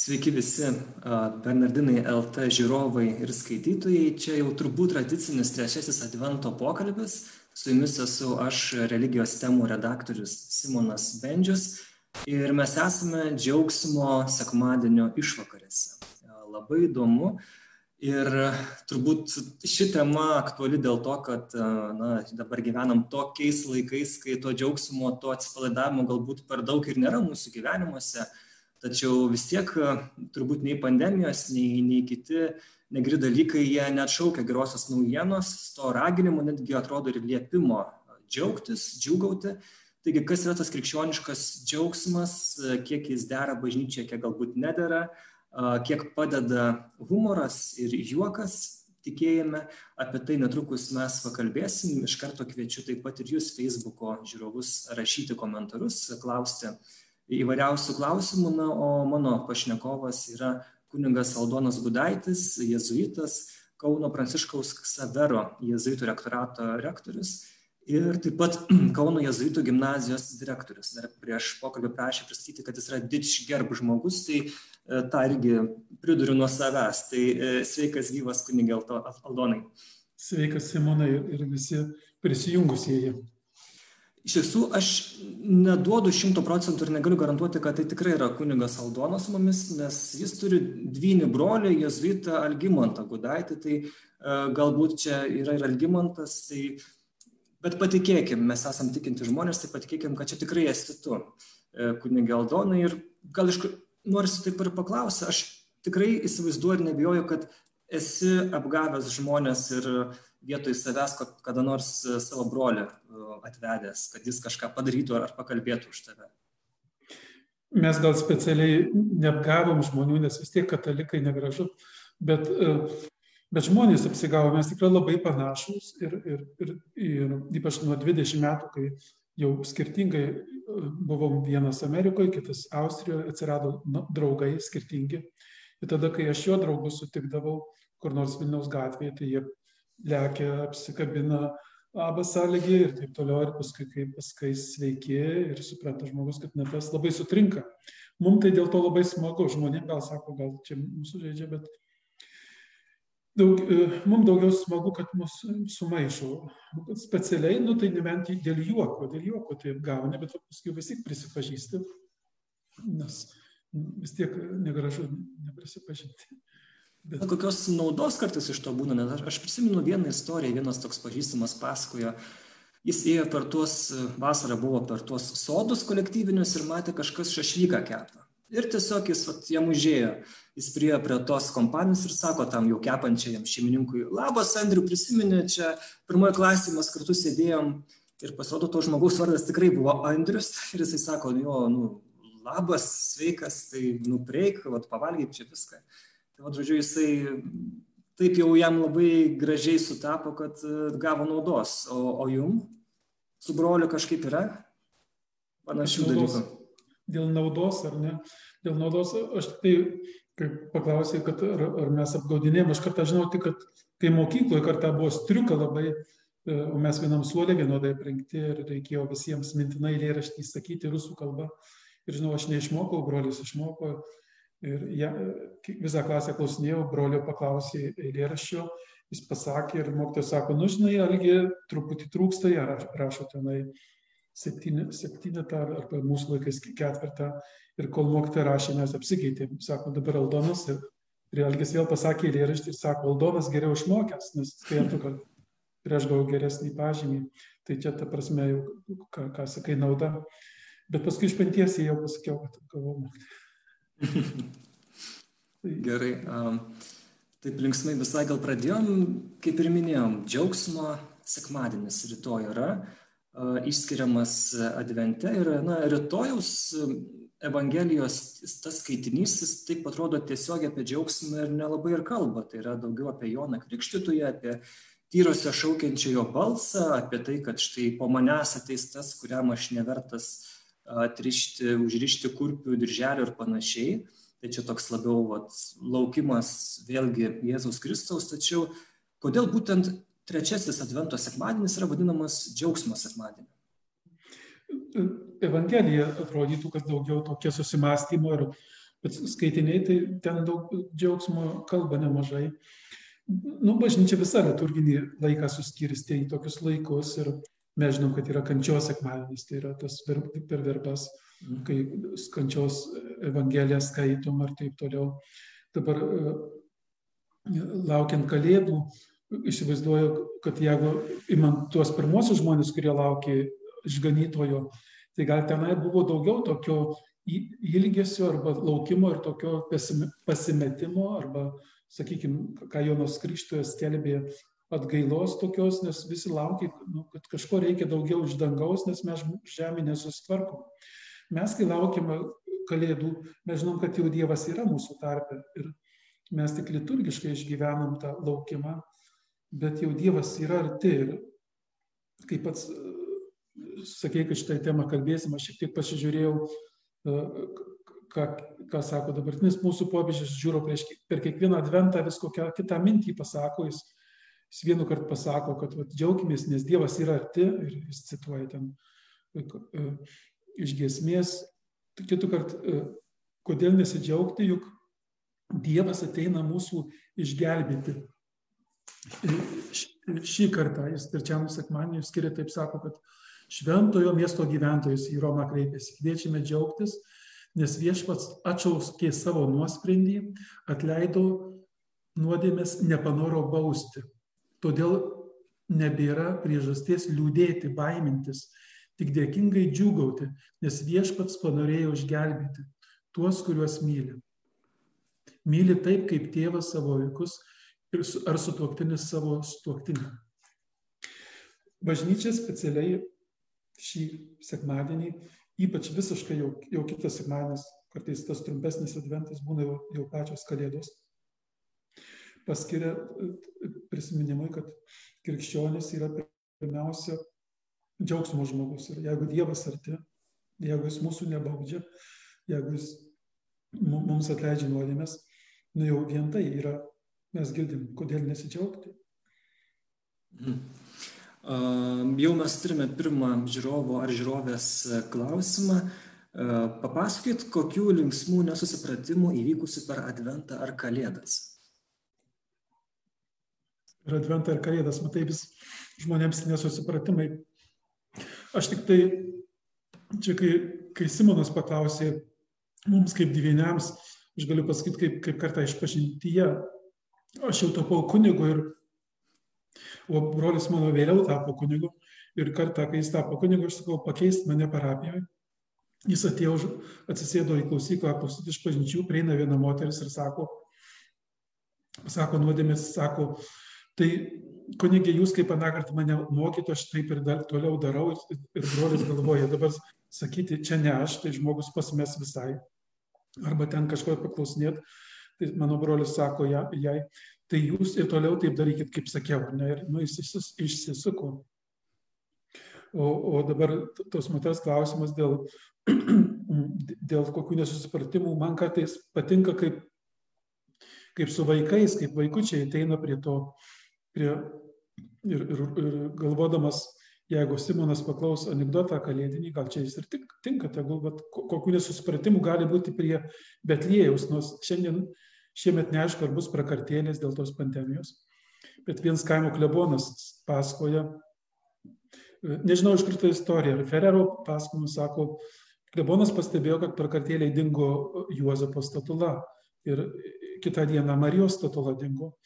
Sveiki visi Bernardinai LT žiūrovai ir skaitytojai. Čia jau turbūt tradicinis trečiasis advento pokalbis. Su jumis esu aš, religijos temų redaktorius Simonas Bendžius. Ir mes esame džiaugsmo sekmadienio išvakarėse. Labai įdomu. Ir turbūt ši tema aktuali dėl to, kad na, dabar gyvenam tokiais laikais, kai to džiaugsmo, to atsipalaidavimo galbūt per daug ir nėra mūsų gyvenimuose tačiau vis tiek turbūt nei pandemijos, nei, nei kiti negri dalykai, jie neatšaukia gerosios naujienos, to raginimo netgi atrodo ir liepimo džiaugtis, džiugauti. Taigi, kas yra tas krikščioniškas džiaugsmas, kiek jis dera bažnyčiai, kiek galbūt nedera, kiek padeda humoras ir juokas tikėjime, apie tai netrukus mes pakalbėsim. Iš karto kviečiu taip pat ir jūs Facebook'o žiūrovus rašyti komentarus, klausti, įvairiausių klausimų, na, o mano pašnekovas yra kuningas Aldonas Gudaitis, jezuitas, Kauno Pranciškaus Ksavero jezuitų rektorato rektorius ir taip pat Kauno jezuitų gimnazijos direktorius. Dar prieš pokalbį prašė pristatyti, kad jis yra dičgerb žmogus, tai e, tą irgi priduriu nuo savęs. Tai e, sveikas gyvas kunigė Aldonai. Sveikas Simonai ir visi prisijungusieji. Iš tiesų, aš neduodu šimto procentų ir negaliu garantuoti, kad tai tikrai yra kunigas Aldonas su mumis, nes jis turi dvynį brolį, jezuitą Algimantą Gudaitį, tai uh, galbūt čia yra ir Algimantas, tai, bet patikėkim, mes esam tikinti žmonės, tai patikėkim, kad čia tikrai esi tu, uh, kunigė Aldonai. Ir gal iš norisi taip ir paklausti, aš tikrai įsivaizduoju ir nebijoju, kad esi apgavęs žmonės ir vietoj savęs kada nors savo brolį atvedęs, kad jis kažką padarytų ar pakalbėtų už tave? Mes gal specialiai neapgavom žmonių, nes vis tiek katalikai negražu, bet, bet žmonės apsigavo, mes tikrai labai panašus ir, ir, ir, ir ypač nuo 20 metų, kai jau skirtingai buvom vienas Amerikoje, kitas Austrijoje, atsirado nu, draugai skirtingi. Ir tada, kai aš jo draugus sutikdavau kur nors Vilniaus gatvėje, tai jie lekia, apsikabina, labas sąlygi ir taip toliau ir paskui kaip paskui sveiki ir supranta žmogus, kad ne tas labai sutrinka. Mums tai dėl to labai smagu, žmonėms gal sako, gal čia mūsų žaidžia, bet daug, e, mums daugiau smagu, kad mus sumaišo. Specialiai, nu tai nebent dėl juoko, dėl juoko tai gauni, bet paskui vis tiek prisipažįsti, nes vis tiek negražu neprisipažinti. Bet kokios naudos kartais iš to būna, nes aš, aš prisimenu vieną istoriją, vienas toks pažįstamas pasakojo, jis ėjo per tuos, vasarą buvo per tuos sodus kolektyvinius ir matė kažkas šašlyką kepa. Ir tiesiog jis, vat, jam užėjo, jis priejo prie tos kompanijos ir sako tam jau kepančiajam šeimininkui, labas Andriu, prisiminė, čia pirmoje klasėje mes kartu sėdėjom ir pasirodo to žmogaus vardas tikrai buvo Andrius ir jisai sako, jo, nu, labas, sveikas, tai nupreik, vat, pavalgyk čia viską. Tai vad, žodžiu, jisai taip jau jam labai gražiai sutapo, kad e, gavo naudos. O, o jum su broliu kažkaip yra panašių dalykų? Dėl naudos ar ne? Dėl naudos aš tai, kaip paklausai, kad ar, ar mes apgaudinėjom, aš kartą žinau tik, kad kai mokykloje kartą buvo striuka labai, e, o mes vienam suolė vienodai aprengti ir reikėjo visiems mintinai lėraštį sakyti rusų kalbą. Ir žinau, aš neišmokau, brolis išmoko, Ir ja, visą klasę klausinėjau, brolio paklausė eilėraščio, jis pasakė ir mokytojas sako, nu žinai, algi truputį trūksta, ją rašo tenai septynetą arba mūsų laikais ketvirtą. Ir kol mokytoja rašė, mes apsikeitėm, sako, dabar Aldonas ir, ir Algis vėl pasakė eilėraštį ir sako, Aldonas geriau išmokęs, nes spėtų, kad prieš gavau geresnį pažymį. Tai čia ta prasme jau, ką, ką sakai, nauda. Bet paskui iš penties jau pasakiau, kad gavau mokytoją. Gerai. Taip linksmai visai gal pradėjom, kaip ir minėjom, džiaugsmo sekmadienis rytoj yra išskiriamas advente ir na, rytojaus Evangelijos tas skaitinys, jis taip atrodo tiesiog apie džiaugsmą ir nelabai ir kalba. Tai yra daugiau apie Joną Krikštytoje, apie tyrosio šaukiančiojo balsą, apie tai, kad štai po manęs ateis tas, kuriam aš nevertas atrišti, užrišti kurpių dirželio ir panašiai. Tai čia toks labiau vat, laukimas vėlgi Jėzaus Kristaus, tačiau kodėl būtent trečiasis Advento sekmadienis yra vadinamas džiaugsmo sekmadieniu? Evangelija atrodytų, kad daugiau tokie susimastymo ir skaitiniai tai ten daug džiaugsmo kalba nemažai. Nu, bažnyčia visa liturginį laiką suskirstė į tokius laikus ir mes žinom, kad yra kančios sekmadienis, tai yra tas per, per verbas, mhm. kai kančios evangeliją skaitom ar taip toliau. Dabar e, laukiant kalėdų, įsivaizduoju, kad jeigu imant tuos pirmosius žmonės, kurie laukė išganytojo, tai gal tenai buvo daugiau tokio ilgesio arba laukimo ir tokio pasimetimo arba, sakykime, ką Jonas Krikštojas skelbė atgailos tokios, nes visi laukia, nu, kad kažko reikia daugiau iš dangaus, nes mes žemė nesusitvarkom. Mes, kai laukiame kalėdų, mes žinom, kad jau Dievas yra mūsų tarpe ir mes tik liturgiškai išgyvenam tą laukimą, bet jau Dievas yra arti. Ir kaip pats sakė, kad šitą temą kalbėsim, aš šiek tiek pasižiūrėjau ką, ką sako dabartinis mūsų popiežius, žiūro prieš, per kiekvieną adventą vis kokią kitą mintį pasako, jis, jis vienu kartu pasako, kad vat, džiaugimės, nes Dievas yra arti ir jis cituoja ten e, iš giesmės, kitų kartų, e, kodėl nesidžiaugti, juk Dievas ateina mūsų išgelbėti. Šį kartą jis trečiam sekmadienį skiria taip sako, kad šventojo miesto gyventojus į Romą kreipėsi. Kviečiame džiaugtis, nes viešpats atšauskė savo nuosprendį, atleido nuodėmės, nepanoro bausti. Todėl nebėra priežasties liūdėti, baimintis, tik dėkingai džiugauti, nes viešpats panorėjo išgelbėti tuos, kuriuos myli. Myli taip, kaip tėvas savo vaikus ir ar sutuoktinis savo sutuoktinį. Bažnyčia specialiai šį sekmadienį, ypač visiškai jau, jau kitas sekmadienis, kartais tas trumpesnis adventas būna jau, jau pačios kalėdos, paskiria e, prisiminimui, kad krikščionis yra pirmiausia džiaugsmo žmogus. Ir jeigu Dievas arti, jeigu jis mūsų nebaudžia, jeigu jis mums atleidžia nuodėmės, nu jau vien tai yra, mes girdim, kodėl nesidžiaugti. Mhm. Jau mes turime pirmą žiūrovo ar žiūrovės klausimą. Papasakokit, kokių linksmų nesusipratimų įvykusių per Adventą ar Kalėdas. Per Adventą ar Kalėdas, matai, vis žmonėms nesusipratimai. Aš tik tai, čia kai, kai Simonas paklausė mums kaip gyveniams, aš galiu pasakyti, kaip, kaip kartą išpažintyje, aš jau tapau kunigu ir O brolis mano vėliau tapo kunigu ir kartą, kai jis tapo kunigu, aš sakau, pakeisti mane parapijoje. Jis atėjo, atsisėdo į klausyklą, klausyti iš pažinčių, prieina viena moteris ir sako, sako nuodėmės, sako, tai kunigė, jūs kaip anakart mane mokyti, aš taip ir dar, toliau darau ir, ir brolis galvoja, dabar sakyti, čia ne aš, tai žmogus pasmes visai. Arba ten kažko paklausinėt, tai mano brolis sako jai, ja, tai jūs ir toliau taip darykit, kaip sakiau, ne, ir nu, jis išsisuko. O, o dabar tos moters klausimas dėl, dėl kokių nesusipratimų, man kartais patinka, kaip, kaip su vaikais, kaip vaikučiai ateina prie to, prie, ir, ir, ir galvodamas, jeigu Simonas paklaus anegdotą kalėdinį, gal čia jis ir tik, tinka, tegul, bet kokių nesusipratimų gali būti prie Betlėjaus, nors šiandien Šiemet neaišku, ar bus prakartėlės dėl tos pandemijos, bet vienas kaimo klebonas pasakoja, nežinau iš kur ta istorija, Ferrero pasakojimas sako, klebonas pastebėjo, kad prakartėliai dingo Juozapo statula ir kitą dieną Marijos statula dingo.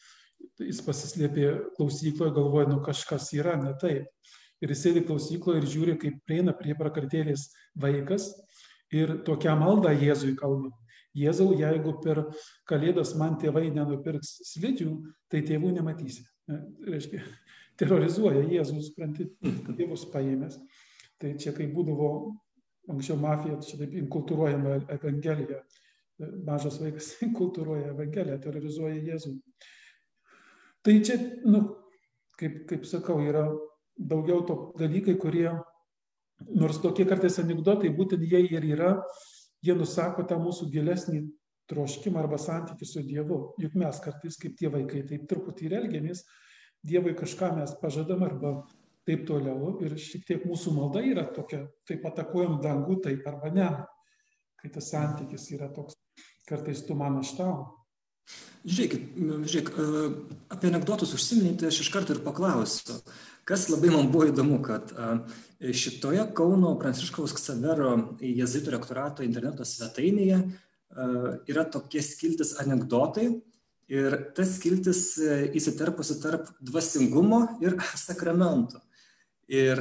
Jis pasislėpė klausykloje, galvoja, nu kažkas yra ne taip. Ir jis sėdi klausykloje ir žiūri, kaip prieina prie prakartėlės vaikas ir tokią maldą Jėzui kalba. Jėzau, jeigu per kalėdas man tėvai nenupirks slidžių, tai tėvų nematysi. Reiškia, terrorizuoja Jėzus, supranti, tėvus paėmęs. Tai čia kai būdavo anksčiau mafija, čia taip inkultūruojama Evangelija. Mažas vaikas inkultūruoja Evangeliją, terrorizuoja Jėzų. Tai čia, nu, kaip, kaip sakau, yra daugiau to dalykai, kurie, nors tokie kartais anegdotai, būtent jie ir yra jie nusako tą mūsų gilesnį troškimą arba santykių su Dievu. Juk mes kartais kaip tie vaikai taip truputį ir elgiamės, Dievui kažką mes pažadam arba taip toliau ir šiek tiek mūsų malda yra tokia, taip atakuojam dangų taip arba ne, kai tas santykis yra toks. kartais tu man aš tau. Žiūrėkit, žiūrėk, apie anegdotus užsiminėte, tai aš iš karto ir paklausiu. Kas labai man buvo įdomu, kad šitoje Kauno Pranciškaus Ksavero jezuitų rektorato interneto svetainėje yra tokie skiltis anegdotai ir tas skiltis įsiterpusi tarp dvasingumo ir sakramento. Ir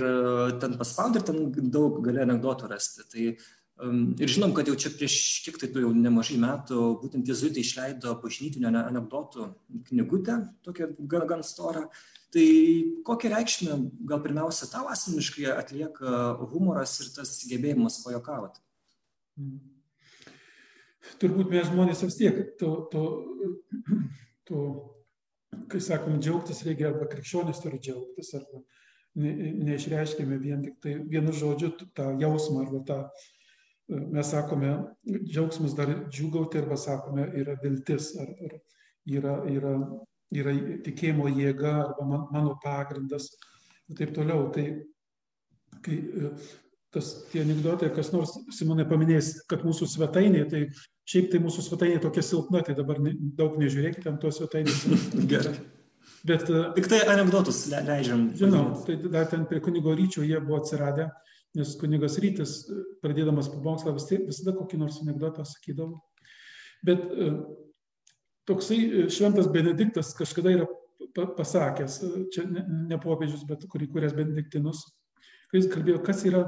ten paspaudė ir ten daug gali anegdotų rasti. Tai Ir žinom, kad jau čia prieš kiek tai jau nemažai metų būtent jezuitai išleido bažnytinio anegdotų knygutę, tokią gan, gan storą. Tai kokią reikšmę gal pirmiausia tau asmeniškai atlieka humoras ir tas gebėjimas pajokauti? Mm. Turbūt mes žmonės vis tiek, to, to, to, kai sakom, džiaugtis reikia, arba krikščionis turi džiaugtis, arba ne, neišreiškime vien tik tai vienu žodžiu tą jausmą arba tą mes sakome, džiaugsmas dar džiugauti arba sakome yra viltis, ar, ar yra, yra, yra tikėjimo jėga arba man, mano pagrindas ir taip toliau. Tai kai tas tie anegdotai, kas nors, Simonai paminės, kad mūsų svetainė, tai šiaip tai mūsų svetainė tokia silpna, tai dabar ne, daug nežiūrėkite ant tos svetainės. Gerai. Bet, Tik tai anegdotus leidžiam. Žinau, tai dar ten prie kunigo ryčio jie buvo atsiradę nes kunigas rytis, pradėdamas pamokslą, vis, visada kokį nors anegdotą sakydavo. Bet e, toksai e, šventas Benediktas kažkada yra pasakęs, e, čia ne, ne popiežius, bet kurį kurias Benediktinus, kai jis kalbėjo, kas yra,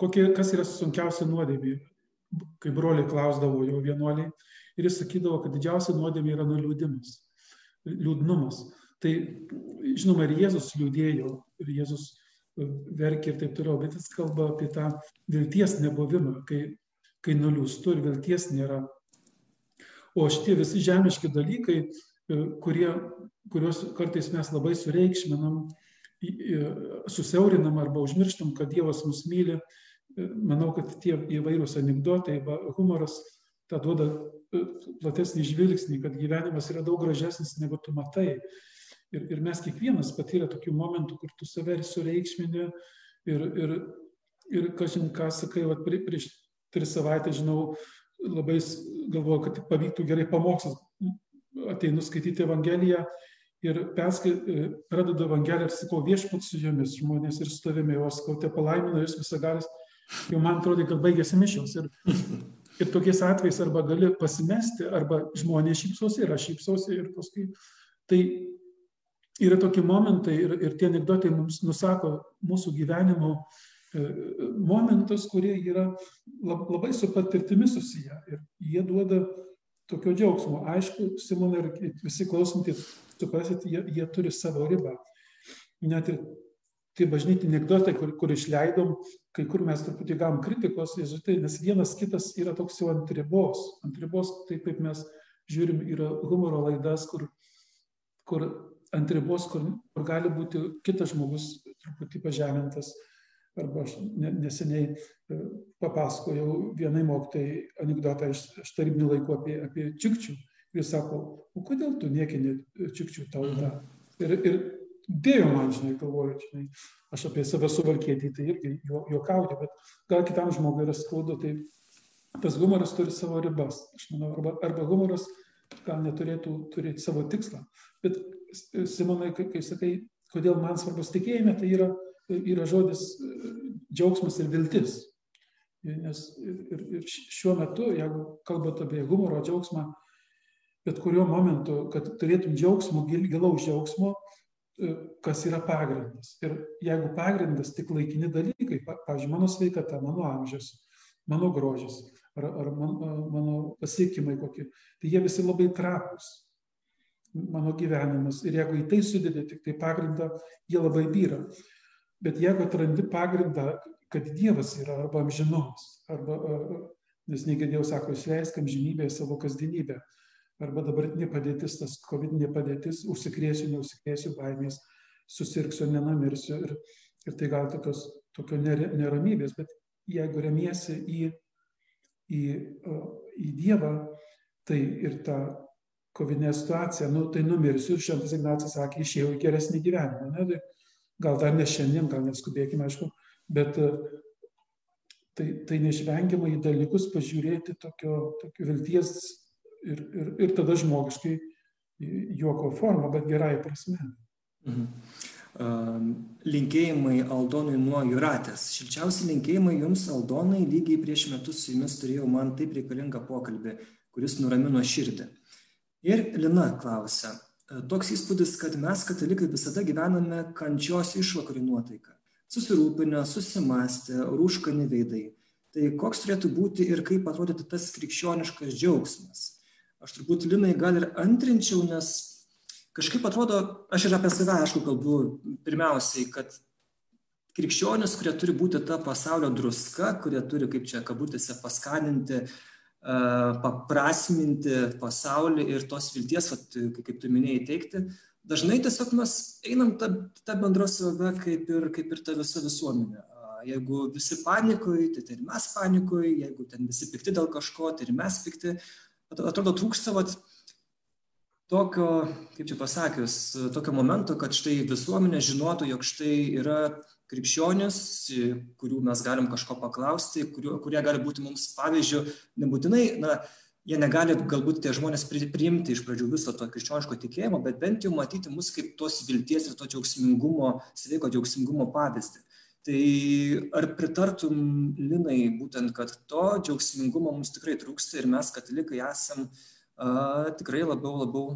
kokie, kas yra sunkiausia nuodėmė, kai broliai klausdavo jo vienuoliai, ir jis sakydavo, kad didžiausia nuodėmė yra nuliūdimas, liūdnumas. Tai žinoma, ir Jėzus liūdėjo, ir Jėzus verkia ir taip toliau, bet jis kalba apie tą vilties nebuvimą, kai, kai nuliūstų ir vilties nėra. O šitie visi žemiški dalykai, e, kurie, kuriuos kartais mes labai sureikšminam, susiaurinam arba užmirštam, kad Dievas mus myli, e, manau, kad tie įvairūs anegdotai, humoras tą duoda e, platesnį žvilgsnį, kad gyvenimas yra daug gražesnis, negu tu matai. Ir, ir mes kiekvienas patyrė tokių momentų, kur tu save sureikšmini ir, ir, ir kažin ką sakai, va, prie, prieš tris savaitės, žinau, labai galvoju, kad pavyktų gerai pamokslas. Ateinu skaityti Evangeliją ir perskai, e, pradedu Evangeliją ir sakau viešpat su jumis, žmonės ir su tavimi, o sakau, te palaimino jūs visagalis, jau man atrodo, kad baigėsi mišios. Ir, ir tokiais atvejais arba gali pasimesti, arba žmonės šypsosi ir aš šypsosi ir paskui. Tai yra tokie momentai ir, ir tie anegdotai mums nusako mūsų gyvenimo e, momentus, kurie yra labai su patirtimi susiję ir jie duoda tokio džiaugsmo. Aišku, Simonai ir visi klausantys, suprasit, jie, jie turi savo ribą. Net ir tie bažnytiniai anegdotai, kur, kur išleidom, kai kur mes truputį gavom kritikos, tai, nes vienas kitas yra toks jau ant ribos. Ant ribos, taip kaip mes žiūrim, yra humoro laidas, kur, kur ant ribos, kur, kur gali būti kitas žmogus truputį pažemintas. Arba aš neseniai e, papasakojau vienai mokytai anegdotą iš, iš tarybinių laikų apie, apie čikčių. Jis sako, o kodėl tu niekini čikčių tautą? Ir, ir dėjo man, žinai, galvoju, žinai, aš apie save suvalkėti, tai irgi juokauju, bet gal kitam žmogui yra skaudu, tai tas humoras turi savo ribas. Aš manau, arba, arba humoras gal neturėtų turėti savo tikslą. Bet Simonai, kai, kai sakai, kodėl man svarbus tikėjime, tai yra, yra žodis džiaugsmas ir viltis. Nes ir, ir šiuo metu, jeigu kalbate apie humoro džiaugsmą, bet kuriuo momentu, kad turėtum džiaugsmo, gil, gilaus džiaugsmo, kas yra pagrindas. Ir jeigu pagrindas tik laikini dalykai, pavyzdžiui, mano sveikata, mano amžius, mano grožis ar, ar man, mano pasiekimai kokie, tai jie visi labai trapus mano gyvenimas. Ir jeigu į tai sudėdė tik tai pagrindą, jie labai vyra. Bet jeigu atrandi pagrindą, kad Dievas yra arba amžinumas, arba, nes negirdėjau, sako, išleisk amžinybę savo kasdienybę, arba dabartinė padėtis, tas COVID padėtis, užsikrėsiu, neužsikrėsiu baimės, susirksiu, nenamirsiu. Ir, ir tai gal tokios, tokio neramybės, bet jeigu remiesi į, į, į Dievą, tai ir ta kovinė situacija, nu, tai numirsiu ir šventas Ignacas sakė, išėjau į geresnį gyvenimą. Ne? Tai gal dar ne šiandien, gal neskubėkime, aišku, bet tai, tai neišvengiamai į dalykus pažiūrėti tokio, tokio vilties ir, ir, ir tada žmogiškai juoko forma, bet gerai prasme. Mhm. Linkėjimai Aldonui nuo Juratės. Šilčiausi linkėjimai jums, Aldonai, lygiai prieš metus su jumis turėjau man taip reikalingą pokalbį, kuris nuramino širdį. Ir Lina klausia, toks įspūdis, kad mes, katalikai, visada gyvename kančios išvakarių nuotaiką. Susirūpinę, susimastę, rūškani veidai. Tai koks turėtų būti ir kaip atrodyti tas krikščioniškas džiaugsmas? Aš turbūt Linai gal ir antrinčiau, nes kažkaip atrodo, aš ir apie save, aišku, kalbu pirmiausiai, kad krikščionis, kurie turi būti ta pasaulio druska, kurie turi, kaip čia kabutėse, paskaninti, paprasminti pasaulį ir tos vilties, vat, kaip tu minėjai, teikti, dažnai tiesiog mes einam tą, tą bendrą save kaip ir, kaip ir ta visa visuomenė. Jeigu visi panikoje, tai, tai ir mes panikoje, jeigu ten visi pikti dėl kažko, tai ir mes pikti. Atrodo, trūksta vat, tokio, kaip čia pasakius, tokio momento, kad štai visuomenė žinotų, jog štai yra krikščionis, kurių mes galim kažko paklausti, kurių, kurie gali būti mums pavyzdžių, nebūtinai, na, jie negali galbūt tie žmonės priimti iš pradžių viso to krikščioniško tikėjimo, bet bent jau matyti mus kaip tos vilties ir to džiaugsmingumo, sveiko džiaugsmingumo pavyzdį. Tai ar pritartum, Linai, būtent, kad to džiaugsmingumo mums tikrai trūksta ir mes, katalikai, esam a, tikrai labiau, labiau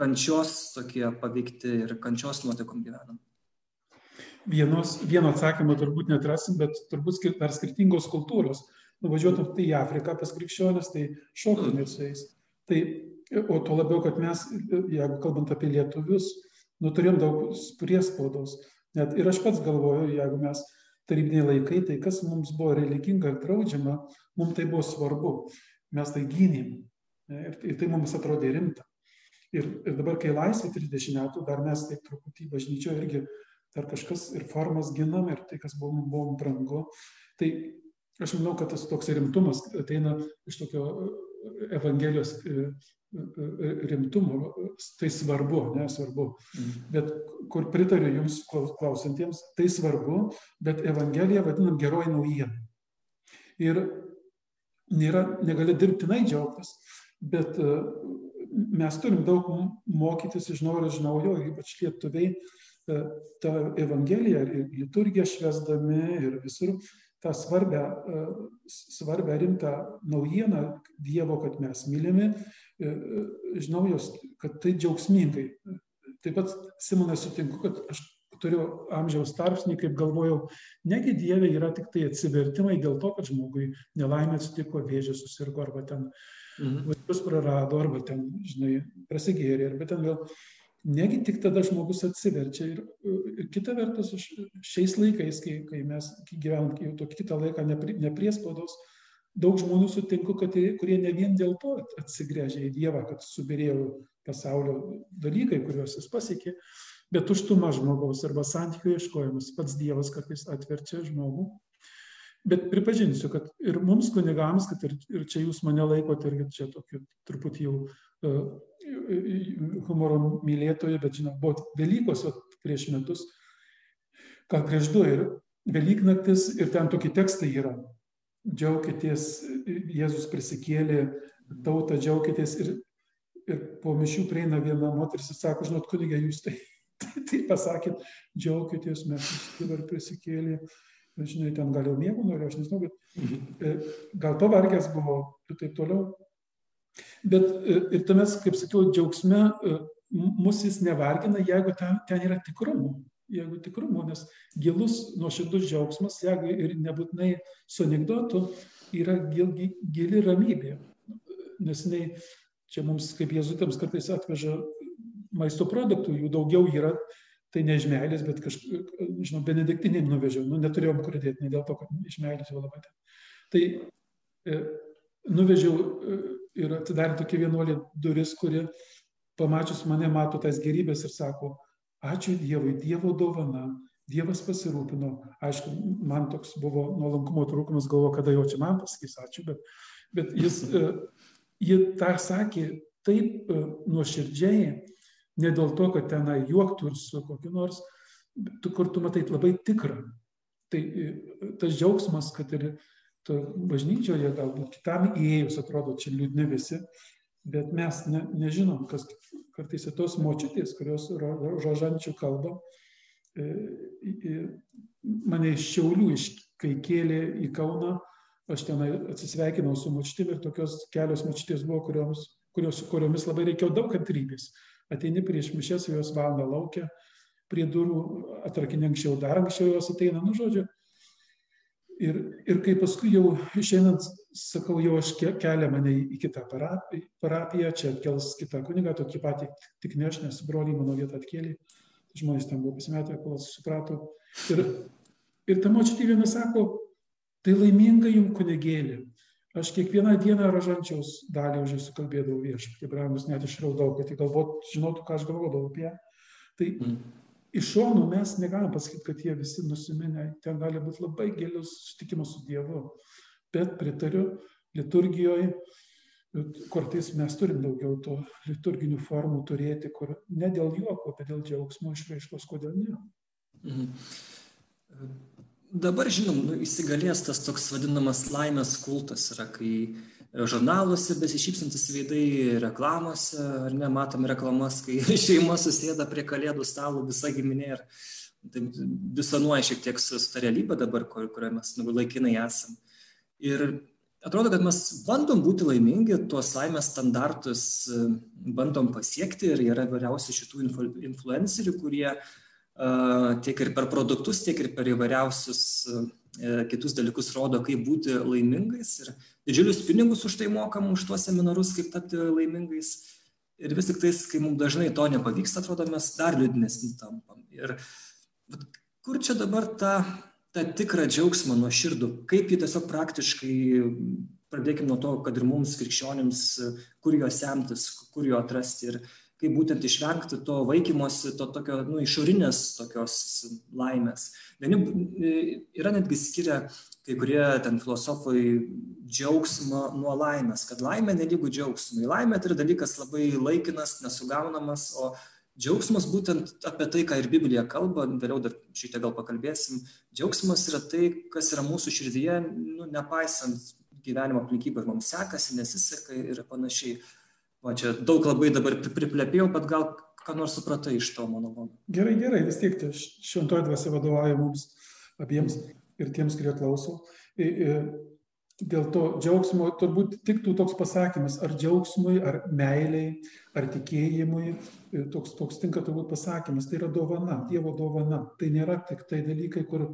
kančios tokie paveikti ir kančios nuotaikom gyvenam? Vienos, vieno atsakymo turbūt netrasim, bet turbūt skir, dar skirtingos kultūros. Nuvažiuotum tai į Afriką pas krikščionis, tai šoktum ir su jais. Tai, o to labiau, kad mes, jeigu kalbant apie lietuvius, nu, turėjom daug priespaudos. Net ir aš pats galvoju, jeigu mes tarybiniai laikai, tai kas mums buvo religinga ir draudžiama, mums tai buvo svarbu. Mes tai gynėm. Ir, ir tai mums atrodė rimta. Ir, ir dabar, kai laisvė 30 metų, dar mes taip truputį bažnyčioje irgi dar kažkas ir formas ginam, ir tai, kas buvo, buvo brangu. Tai aš manau, kad tas toks rimtumas ateina iš tokio Evangelijos rimtumo, tai svarbu, nesvarbu. Mhm. Bet kur pritariu jums klausantiems, tai svarbu, bet Evangeliją vadinam geroji naujiena. Ir nėra, negali dirbtinai džiaugtis, bet e, mes turim daug mokytis iš naujo ir iš naujo, ypač lietuviai, e, tą Evangeliją ir liturgiją švesdami ir visur tą svarbę, e, svarbę rimtą naujieną Dievo, kad mes mylimi, E, e, žinau jos, kad tai džiaugsmingai. Taip pat, Simonai, sutinku, kad aš turiu amžiaus tarpsnį, kaip galvojau, negi Dieve yra tik tai atsivertimai dėl to, kad žmogui nelaimė atsitiko, vėžė susirgo, arba ten mhm. vaikus prarado, arba ten, žinai, prasigėrė, arba ten vėl. Negi tik tada žmogus atsiverčia. Ir, ir kita vertus, šiais laikais, kai, kai mes gyvenam jau tokį kitą laiką nepriespaudos, ne daug žmonių sutinku, kad, kurie ne vien dėl to atsigręžia į Dievą, kad subirėjo pasaulio dalykai, kuriuos jis pasiekė, bet tuštuma žmogaus arba santykių ieškojimas, pats Dievas kartais atverčia žmogų. Bet pripažinsiu, kad ir mums kunigams, kad ir, ir čia jūs mane laikote, irgi čia tokiu truputį jau uh, humoro mylėtojai, bet žinau, buvo Velykos prieš metus, gal prieš du ir Velyknaktis ir ten tokie tekstai yra. Džiaukitės, Jėzus prisikėlė, tautą džiaukitės ir, ir po mišių prieina viena moteris ir sako, žinot, kunigė, jūs tai, tai, tai pasakėt, džiaukitės, mes dabar prisikėlė, žinai, ten gal jau miego noriu, aš nežinau, bet mhm. gal pavargęs buvo ir taip toliau. Bet ir tuomet, kaip sakiau, džiaugsme mus jis nevargina, jeigu ten, ten yra tikrumo jeigu tikrumo, nes gilus nuoširdus džiaugsmas, jeigu ir nebūtinai su anegdotu, yra gil, gili ramybė. Nes jinai, čia mums kaip jėzutėms kartais atveža maisto produktų, jų daugiau yra, tai ne iš meilės, bet kažkaip, žinau, benediktinėm nuvežiau, nu, neturėjom kur dėti, ne dėl to, kad iš meilės jau labai ten. Tai e, nuvežiau e, ir atidarė tokia vienuolė duris, kuri pamačius mane mato tas gerybės ir sako, Ačiū Dievui, Dievo dovana, Dievas pasirūpino. Aišku, man toks buvo nuolankumo trūkumas, galvo, kada jau čia man pasakys ačiū, bet, bet jis, e, ji tą sakė taip e, nuoširdžiai, ne dėl to, kad tenai juoktų ir su kokiu nors, tu, kur tu matai labai tikrą. Tai e, tas džiaugsmas, kad ir bažnyčioje galbūt kitam įėjus atrodo čia liūdni visi, bet mes ne, nežinom, kas kartais ir tos močiutės, kurios ro, rožančių kalba, e, mane iš Šiaulių, iš, kai kėlė į Kauną, aš ten atsisveikinau su močiutėm ir tokios kelios močiutės buvo, kurioms, kurios, kuriomis labai reikėjo daug kantrybės. Ateini prieš mišęs, jos valandą laukia, prie durų atrakinė anksčiau, dar anksčiau jos ateina, nu žodžiu. Ir, ir kai paskui jau išeinant, sakau, jau aš kelią mane į kitą parapiją, čia atkels kitą kunigą, tokį patį, tik ne aš, nes broliai mano vietą atkėlė. Žmonės ten buvo pasimetę, kol suprato. Ir, ir ta močiutė viena sako, tai laiminga jums kunigėlė. Aš kiekvieną dieną ražančiaus dalį už jūsų kalbėdavau viešpatį, brangus net išraudau, kad jį galvot, žinotų, ką aš galvodavau apie ją. Tai mm. iš šonų mes negalim pasakyti, kad jie visi nusiminę, ten gali būti labai gilius sutikimas su Dievu. Bet pritariu, liturgijoje kartais mes turim daugiau to liturginių formų turėti, kur ne dėl juoko, bet dėl džiaugsmo išraiškos, kodėl ne. Mhm. Dabar, žinom, nu, įsigalės tas toks vadinamas laimės kultas yra, kai žurnaluose besišypsantis veidai, reklamose, ar ne, matom reklamas, kai šeima susėda prie kalėdų stalo, visa giminė ir tai disonuoja šiek tiek su, su ta realybė dabar, kur, kurioje mes nu, laikinai esam. Ir atrodo, kad mes bandom būti laimingi, tuos laimės standartus bandom pasiekti ir yra vairiausių šitų influ, influencerių, kurie uh, tiek ir per produktus, tiek ir per įvairiausius e, kitus dalykus rodo, kaip būti laimingais ir didžiulius pinigus už tai mokam, už tuos seminarus, kaip tapti laimingais. Ir vis tik tais, kai mums dažnai to nepavyksta, atrodo, mes dar liūdnesni tampam. Ir kur čia dabar ta, ta tikra džiaugsmą nuo širdų, kaip jį tiesiog praktiškai, pradėkime nuo to, kad ir mums krikščionims, kur jo semtis, kur jo atrasti. Ir kaip būtent išvengti to vaikymosi, to tokio, nu, išorinės tokios laimės. Vieni e, yra netgi skiria kai kurie ten filosofai džiaugsmą nuo laimės, kad laimė nelygų džiaugsmui. Laimė tai yra dalykas labai laikinas, nesugaunamas, o džiaugsmas būtent apie tai, ką ir Biblija kalba, vėliau dar tiek gal pakalbėsim, džiaugsmas yra tai, kas yra mūsų širdyje, nu, nepaisant gyvenimo aplinkybių, mums sekasi, nesiseka ir panašiai. Va čia daug labai dabar priplepėjau, bet gal ką nors supratai iš to monologo. Gerai, gerai, vis tiek tai šventoji dvasia vadovauja mums abiems ir tiems, kurie klauso. Dėl to džiaugsmo turbūt tiktų toks pasakymas, ar džiaugsmui, ar meiliai, ar tikėjimui, toks, toks tinka turbūt pasakymas, tai yra dovana, Dievo dovana. Tai nėra tik tai dalykai, kur,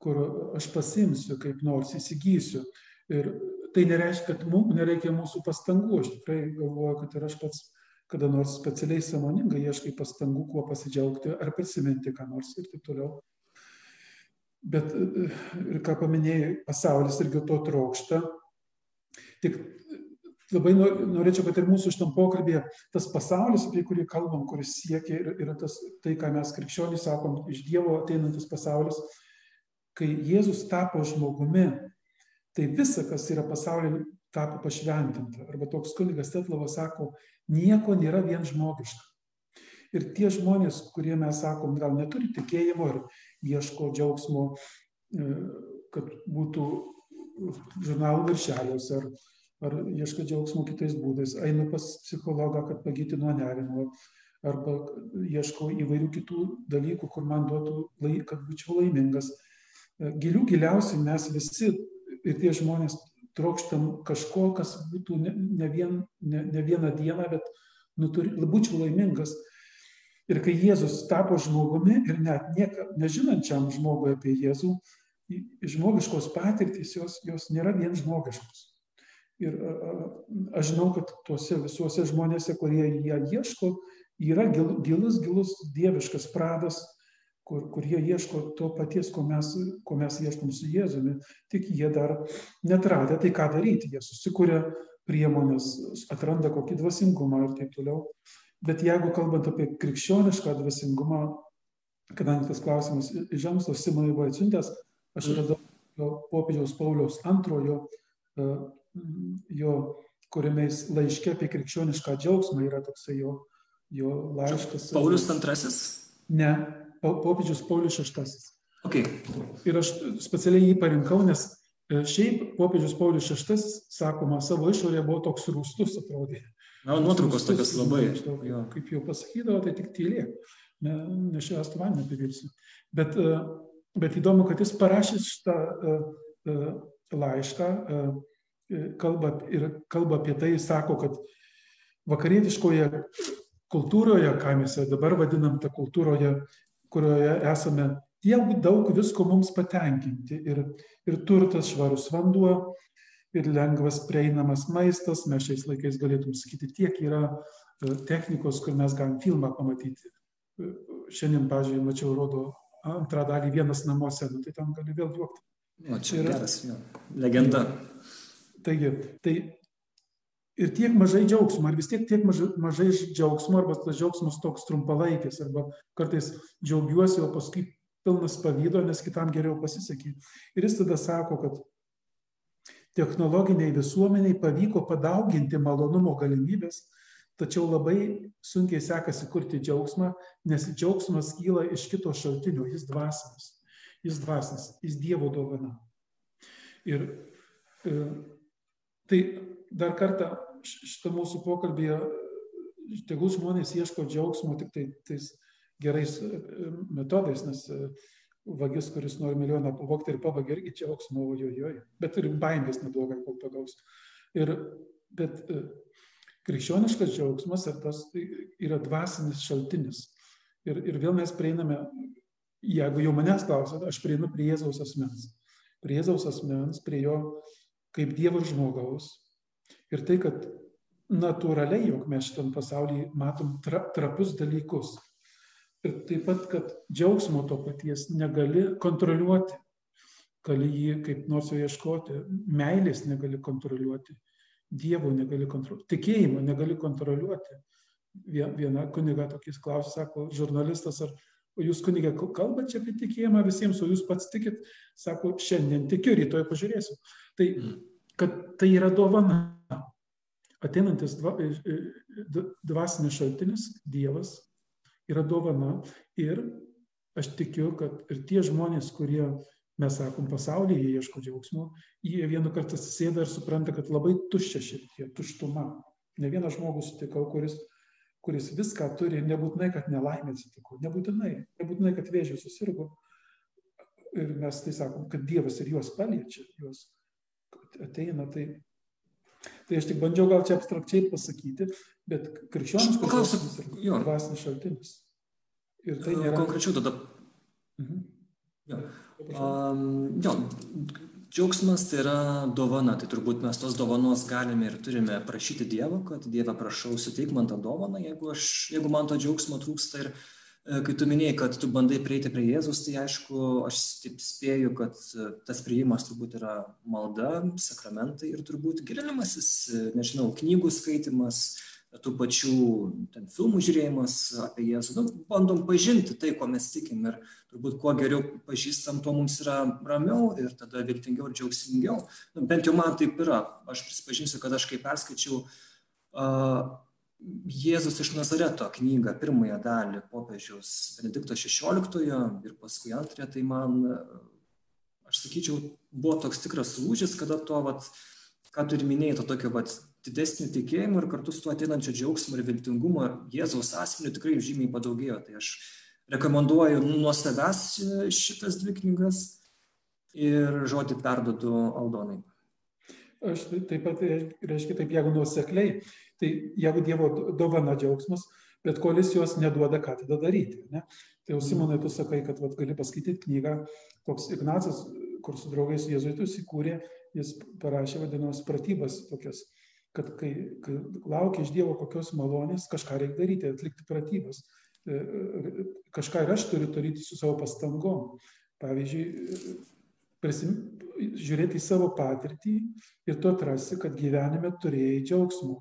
kur aš pasimsiu, kaip nors įsigysiu. Ir tai nereiškia, kad mums nereikia mūsų pastangų. Aš tikrai galvoju, kad ir aš pats kada nors specialiai samoningai ieškai pastangų, kuo pasidžiaugti ar prisiminti ką nors ir taip toliau. Bet ir ką paminėjai, pasaulis irgi to trokšta. Tik labai norėčiau, kad ir mūsų šitam pokalbėje tas pasaulis, apie kurį kalbam, kuris siekia, yra tas, tai, ką mes krikščionys sakom, iš Dievo ateinantis pasaulis, kai Jėzus tapo žmogumi, tai visa, kas yra pasaulyje, tapo pašventinta. Arba toks kunigas Tetlavas sako, nieko nėra vien žmogiška. Ir tie žmonės, kurie mes sakom, gal neturi tikėjimo ir ieško džiaugsmo, e, kad būtų žurnalų viršeliuose ar, ar ieško džiaugsmo kitais būdais, eina pas psichologą, kad pagyti nuo nerimo, arba ieško įvairių kitų dalykų, kur man duotų, laik, kad būčiau laimingas. E, gilių giliausiai mes visi ir tie žmonės trokštam kažko, kas būtų ne, ne, vien, ne, ne vieną dieną, bet nu, turi, būčiau laimingas. Ir kai Jėzus tapo žmogumi ir net nieka, nežinančiam žmogui apie Jėzų, žmogiškos patirtys jos, jos nėra vien žmogiškos. Ir aš žinau, kad tuose visuose žmonėse, kurie ją ieško, yra gilus, gilus dieviškas pradas, kur, kur jie ieško to paties, ko mes, ko mes ieškom su Jėzumi, tik jie dar netradę, tai ką daryti, jie susikuria priemonės, atranda kokį dvasingumą ir taip toliau. Bet jeigu kalbant apie krikščionišką dvasingumą, kadangi tas klausimas iš žemstos Simonai buvo atsiuntęs, aš radau popiežiaus Pauliaus antrojo, e, jo kuriame jis laiškė apie krikščionišką džiaugsmą yra toksai jo, jo laiškas. Paulius antrasis? Ne, popiežius Paulius VI. Okay. Ir aš specialiai jį parinkau, nes E, šiaip popiežius Paulius VI, sakoma, savo išorėje buvo toks rūstus atrodė. Na, nuotraukos tokios labai. Jo. Kaip jau pasakydavo, tai tik tylėk, ne, nešęstų vandenį apivirsi. Bet, e, bet įdomu, kad jis parašė šitą laišką, kalba, ir kalba apie tai, sako, kad vakarietiškoje kultūroje, ką mes dabar vadinam tą kultūroje, kurioje esame tiek daug visko mums patenkinti. Ir, ir turtas, švarus vanduo, ir lengvas prieinamas maistas. Mes šiais laikais galėtum sakyti, tiek yra e, technikos, kur mes galim filmą pamatyti. E, šiandien, pažiūrėjau, mačiau, rodo antrą dalį vienas namuose, nu, tai tam gali vėl juokti. O čia yra geras, jo. legenda. Taigi, tai ir tiek mažai džiaugsmo, ar vis tiek tiek mažai, mažai džiaugsmo, arba tas džiaugsmas toks trumpalaikis, arba kartais džiaugiuosi, o paskui pilnas pavydo, nes kitam geriau pasisekė. Ir jis tada sako, kad technologiniai visuomeniai pavyko padauginti malonumo galimybės, tačiau labai sunkiai sekasi kurti džiaugsmą, nes džiaugsmas kyla iš kito šaltinio, jis dvasinis, jis dvasinis, jis Dievo dovana. Ir e, tai dar kartą šitą mūsų pokalbėje, tegul žmonės ieško džiaugsmo tik tai tais gerais e, metodais, nes e, vagis, kuris nori milijoną pavogti ir pavagė irgi džiaugsmo, ojojoj, bet ir baimės neblogai kol pagaus. Ir, bet e, krikščioniškas džiaugsmas ir tas tai yra dvasinis šaltinis. Ir, ir vėl mes prieiname, jeigu jau manęs klausot, aš prieinu prie Jėzaus asmens. Prie Jėzaus asmens, prie jo kaip Dievo žmogaus, Ir tai, kad natūraliai, jog mes šitam pasaulyje matom tra, trapius dalykus. Ir taip pat, kad džiaugsmo to paties negali kontroliuoti, gali jį kaip nors jo ieškoti, meilės negali kontroliuoti, Dievo negali kontroliuoti, tikėjimo negali kontroliuoti. Viena kuniga tokiais klausė, sako, žurnalistas, ar jūs kuniga kalbate apie tikėjimą visiems, o jūs pats tikit, sako, šiandien tikiu, rytoj pažiūrėsiu. Tai, kad tai yra dovana ateinantis dvasinis šaltinis, Dievas, yra dovana ir aš tikiu, kad ir tie žmonės, kurie, mes sakom, pasaulyje jie ieško džiaugsmo, jie vienu kartą atsisėda ir supranta, kad labai tuščia širdie, tuštuma. Ne vieną žmogų sutikau, kuris, kuris viską turi, nebūtinai, kad nelaimė atsitiko, nebūtinai, nebūtinai, kad vėžiai susirgo. Ir mes tai sakom, kad Dievas ir juos paliečia, juos ateina, tai Tai aš tik bandžiau gal čia abstrakčiai pasakyti, bet krikščioniškas klausimas yra dvasinis šaltinis. Ir tai nėra. Konkrečiau tada. Mhm. Jo. Um, jo, džiaugsmas tai yra dovana, tai turbūt mes tos dovanos galime ir turime prašyti Dievo, kad Dieve prašau, suteik man tą dovaną, jeigu, aš, jeigu man to džiaugsmo trūksta ir E, kai tu minėjai, kad tu bandai prieiti prie Jėzus, tai aišku, aš taip spėju, kad e, tas prieimas turbūt yra malda, sakramentai ir turbūt gilinimasis, e, nežinau, knygų skaitimas, tų pačių ten, filmų žiūrėjimas apie Jėzų. Nu, bandom pažinti tai, ko mes tikim ir turbūt kuo geriau pažįstam, tuo mums yra ramiau ir tada viltingiau ir džiaugsmingiau. Nu, bent jau man taip yra. Aš prisipažinsiu, kad aš kai perskaičiau uh, Jėzus iš Nazareto knygą, pirmąją dalį popiežiaus Benedikto XVI ir paskui antrąją, tai man, aš sakyčiau, buvo toks tikras lūžis, kada to, vat, ką turi minėjai, to tokio vat, didesnio tikėjimo ir kartu su tuo ateinančio džiaugsmo ir viltingumo Jėzaus asmeniu tikrai žymiai padaugėjo. Tai aš rekomenduoju nuo savęs šitas dvi knygas ir žodį perdodu Aldonai. Aš taip pat reiškia taip, jeigu nuosekliai, Tai jeigu Dievo dovana džiaugsmas, bet kol jis jos neduoda, ką tada daryti. Ne? Tai jau Simonai, tu sakai, kad vat, gali paskaityti knygą, toks Ignacas, kur su draugais jėzuitus įkūrė, jis parašė vadinamas pratybas tokias, kad kai, kai laukia iš Dievo kokios malonės, kažką reikia daryti, atlikti pratybas. E, e, kažką ir aš turiu daryti su savo pastangom. Pavyzdžiui, prisim, žiūrėti į savo patirtį ir tu atrasi, kad gyvenime turėjai džiaugsmo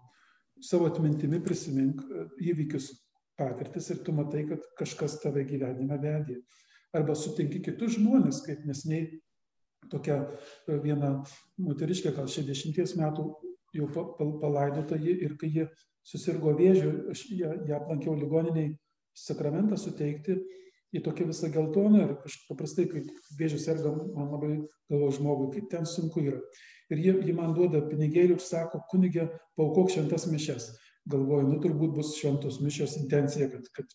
savo atmintimi prisimink e, įvykius, patirtis ir tu matai, kad kažkas tave gyvenime vedė. Arba sutinki kitus žmonės, kaip nesniai tokia e, viena moteriškė, gal 60 metų jau palaidota ji ir kai ji susirgo vėžiu, aš ją, ją aplankiau ligoniniai sakramentą suteikti į tokią visą geltoną ir kažkaip paprastai, kai vėžių serga, man labai galvo žmogui, kaip ten sunku yra. Ir jie, jie man duoda pinigėlių ir sako, kunigė, paukok šventas mišes. Galvoju, nu turbūt bus šventos mišės intencija, kad, kad,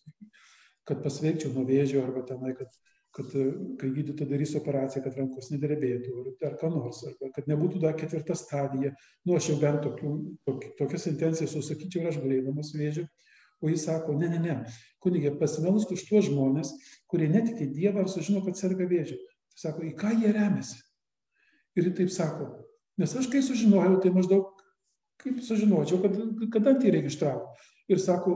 kad pasveikčiau nuo vėžio arba tenai, kad, kad kai gydytojai darys operaciją, kad rankos nedrebėtų ar, ar ką nors, arba kad nebūtų dar ketvirta stadija. Nu, aš jau bent tokių, tokias intencijas susakyčiau ir aš galėdamas vėžį o jis sako ne ne ne. Kunige pasimelsk už tuos žmones kurie netiki dievą ir sužino kad serga vėžiu. Sako į ką jie remiasi? Ir taip sako nes aš kai sužinojau tai maždaug kaip sužinočiau kad kada tai registravo ir sako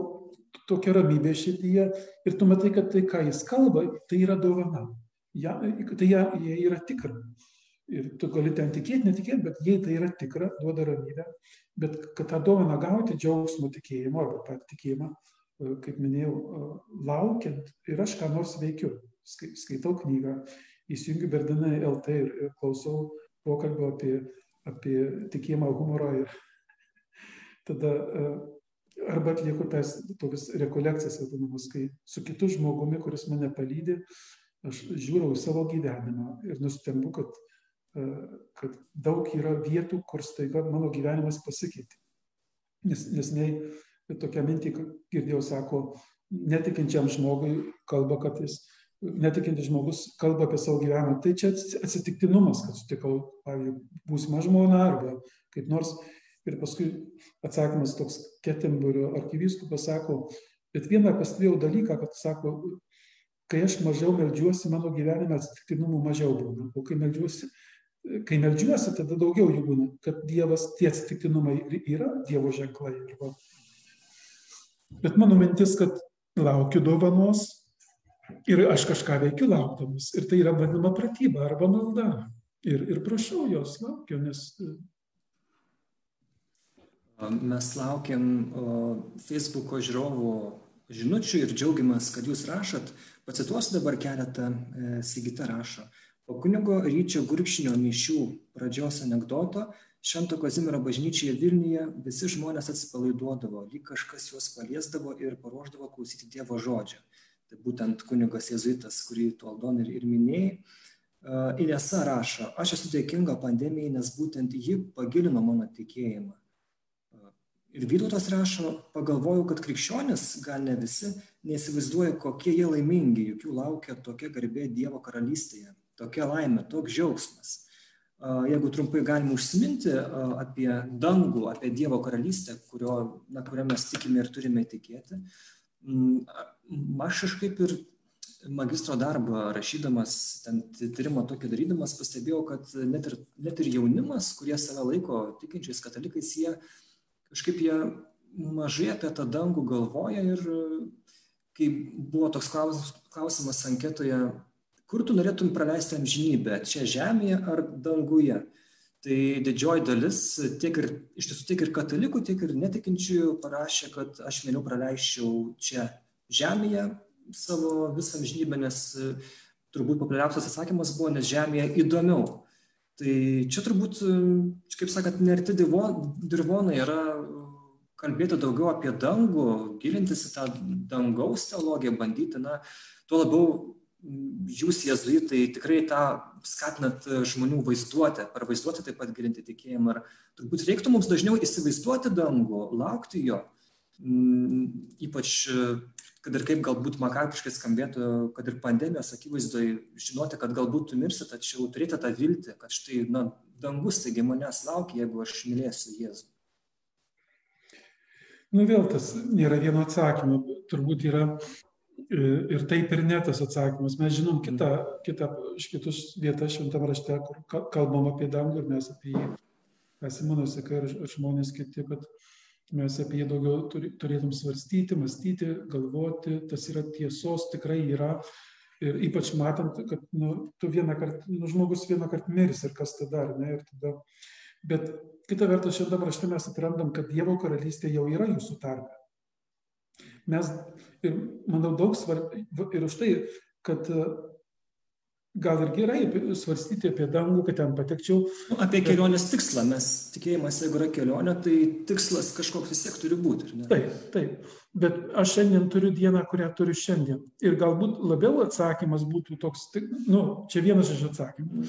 tokia ramybė širdyje. Ir tu matai kad tai ką jis kalba tai yra dovana. Ja, tai ja, jie yra tikra. Ir tu gali ten tikėti, netikėti, bet jei tai yra tikra, duoda ramybę, bet kad tą dovaną gauti džiaugsmo tikėjimo arba pat tikėjimą, e, kaip minėjau, e, laukiant ir aš ką nors veikiu, skaitau knygą, įsijungiu Berdinai LT ir, ir klausau pokalbio apie, apie tikėjimą, humorą ir tada e, arba atlieku tas tokias rekolekcijas, vadinamas, kai su kitu žmogumi, kuris mane palydė, aš žiūriu į savo gyvenimą ir nustembu, kad kad daug yra vietų, kur staiga mano gyvenimas pasikeitė. Nes, nes nei tokia mintį girdėjau, sako, netikinčiam žmogui kalba, kad jis, netikintis žmogus kalba apie savo gyvenimą. Tai čia atsitiktinumas, kad sutikau, pavyzdžiui, būsimą žmoną arba kaip nors. Ir paskui atsakymas toks Ketemburio arkivyskupas sako, bet vieną pastebėjau dalyką, kad sako, kai aš mažiau melžiuosi, mano gyvenime atsitiktinumų mažiau būna. O kai melžiuosi, kai meldžiuosi, tada daugiau jų būna, kad Dievas, tie atsitiktinumai yra Dievo ženklai. Bet mano mintis, kad laukiu dovanos ir aš kažką veikiu laukdamas. Ir tai yra vadinama pratyba arba malda. Ir, ir prašau jos, laukiu, nes. Mes laukiam Facebook'o žiūrovų žinučių ir džiaugiamės, kad jūs rašot. Pacituosiu dabar keletą, e, Sigita rašo po kunigo ryčio gurkšnio mišių pradžios anekdoto švento kazimiero bažnyčioje vilniuje visi žmonės atsipalaiduodavo lyg kažkas juos paliesdavo ir paruošdavo klausyti dievo žodžio tai būtent kunigas jėzuitas kurį tu aldona ir, ir minėjai Inesa rašo, aš esu dėkinga pandemijai, nes būtent ji pagilino mano tikėjimą. Ir Vytautas rašo, pagalvojau, kad krikščionis, gal ne visi, neįsivaizduoja, kokie jie laimingi, juk jų laukia tokia garbė Dievo karalystėje tokia laimė, toks džiaugsmas. Jeigu trumpai galime užsiminti apie dangų, apie Dievo karalystę, kurio, na, kurią mes tikime ir turime tikėti, aš kažkaip ir magistro darbą rašydamas, ten tyrimą tokį darydamas, pastebėjau, kad net ir, net ir jaunimas, kurie save laiko tikinčiais katalikais, jie kažkaip jie mažai apie tą dangų galvoja ir kai buvo toks klausimas, anketoje, kur tu norėtum praleisti amžinybę, čia žemėje ar danguje. Tai didžioji dalis, tiek ir, iš tiesų tiek ir katalikų, tiek ir netikinčiųjų parašė, kad aš mieliau praleisčiau čia žemėje savo visą amžinybę, nes turbūt populiariausias atsakymas buvo, nes žemėje įdomiau. Tai čia turbūt, kaip sakant, nerti dirvonai yra kalbėti daugiau apie dangų, gilintis į tą dangaus teologiją, bandyti, na, tuo labiau jūs jėzuitai tikrai tą skatinat e, žmonių vaizduotę, per vaizduotę taip pat gilinti tikėjimą. Ir turbūt reiktų mums dažniau įsivaizduoti dangų, laukti jo, mm, ypač e, kad ir kaip galbūt makabriškai skambėtų, kad ir pandemijos akivaizdoje žinoti, kad galbūt tu mirsi, tačiau turėti tą viltį, kad štai, na, dangus taigi manęs laukia, jeigu aš mylėsiu Jėzų. Nu vėl tas nėra vieno atsakymo, turbūt yra ir taip ir ne tas atsakymas. Mes žinom kitą, kitą iš kitus vietas šventame rašte, kur kalbam apie dangų ir mes apie jį, ką Simonas sakė ir žmonės kiti, kad mes apie jį daugiau turėtum svarstyti, mąstyti, galvoti, tas yra tiesos, tikrai yra. Ir ypač matant, kad nu, tu vieną kartą, nu, žmogus vieną kartą mirs ir kas tada, ar ne? Ir tada, bet kita vertus, šiandien rašte mes atrandam, kad Dievo karalystė jau yra jūsų tarpe. Mes ir manau daug svarbu ir už tai, kad gal ir gerai svarstyti apie dangų, kad ten patekčiau. Nu, apie kelionės tikslą, mes tikėjimas, jeigu yra kelionė, tai tikslas kažkoks vis tiek turi būti. Taip, taip. Bet aš šiandien turiu dieną, kurią turiu šiandien. Ir galbūt labiau atsakymas būtų toks, nu, čia vienas iš atsakymų,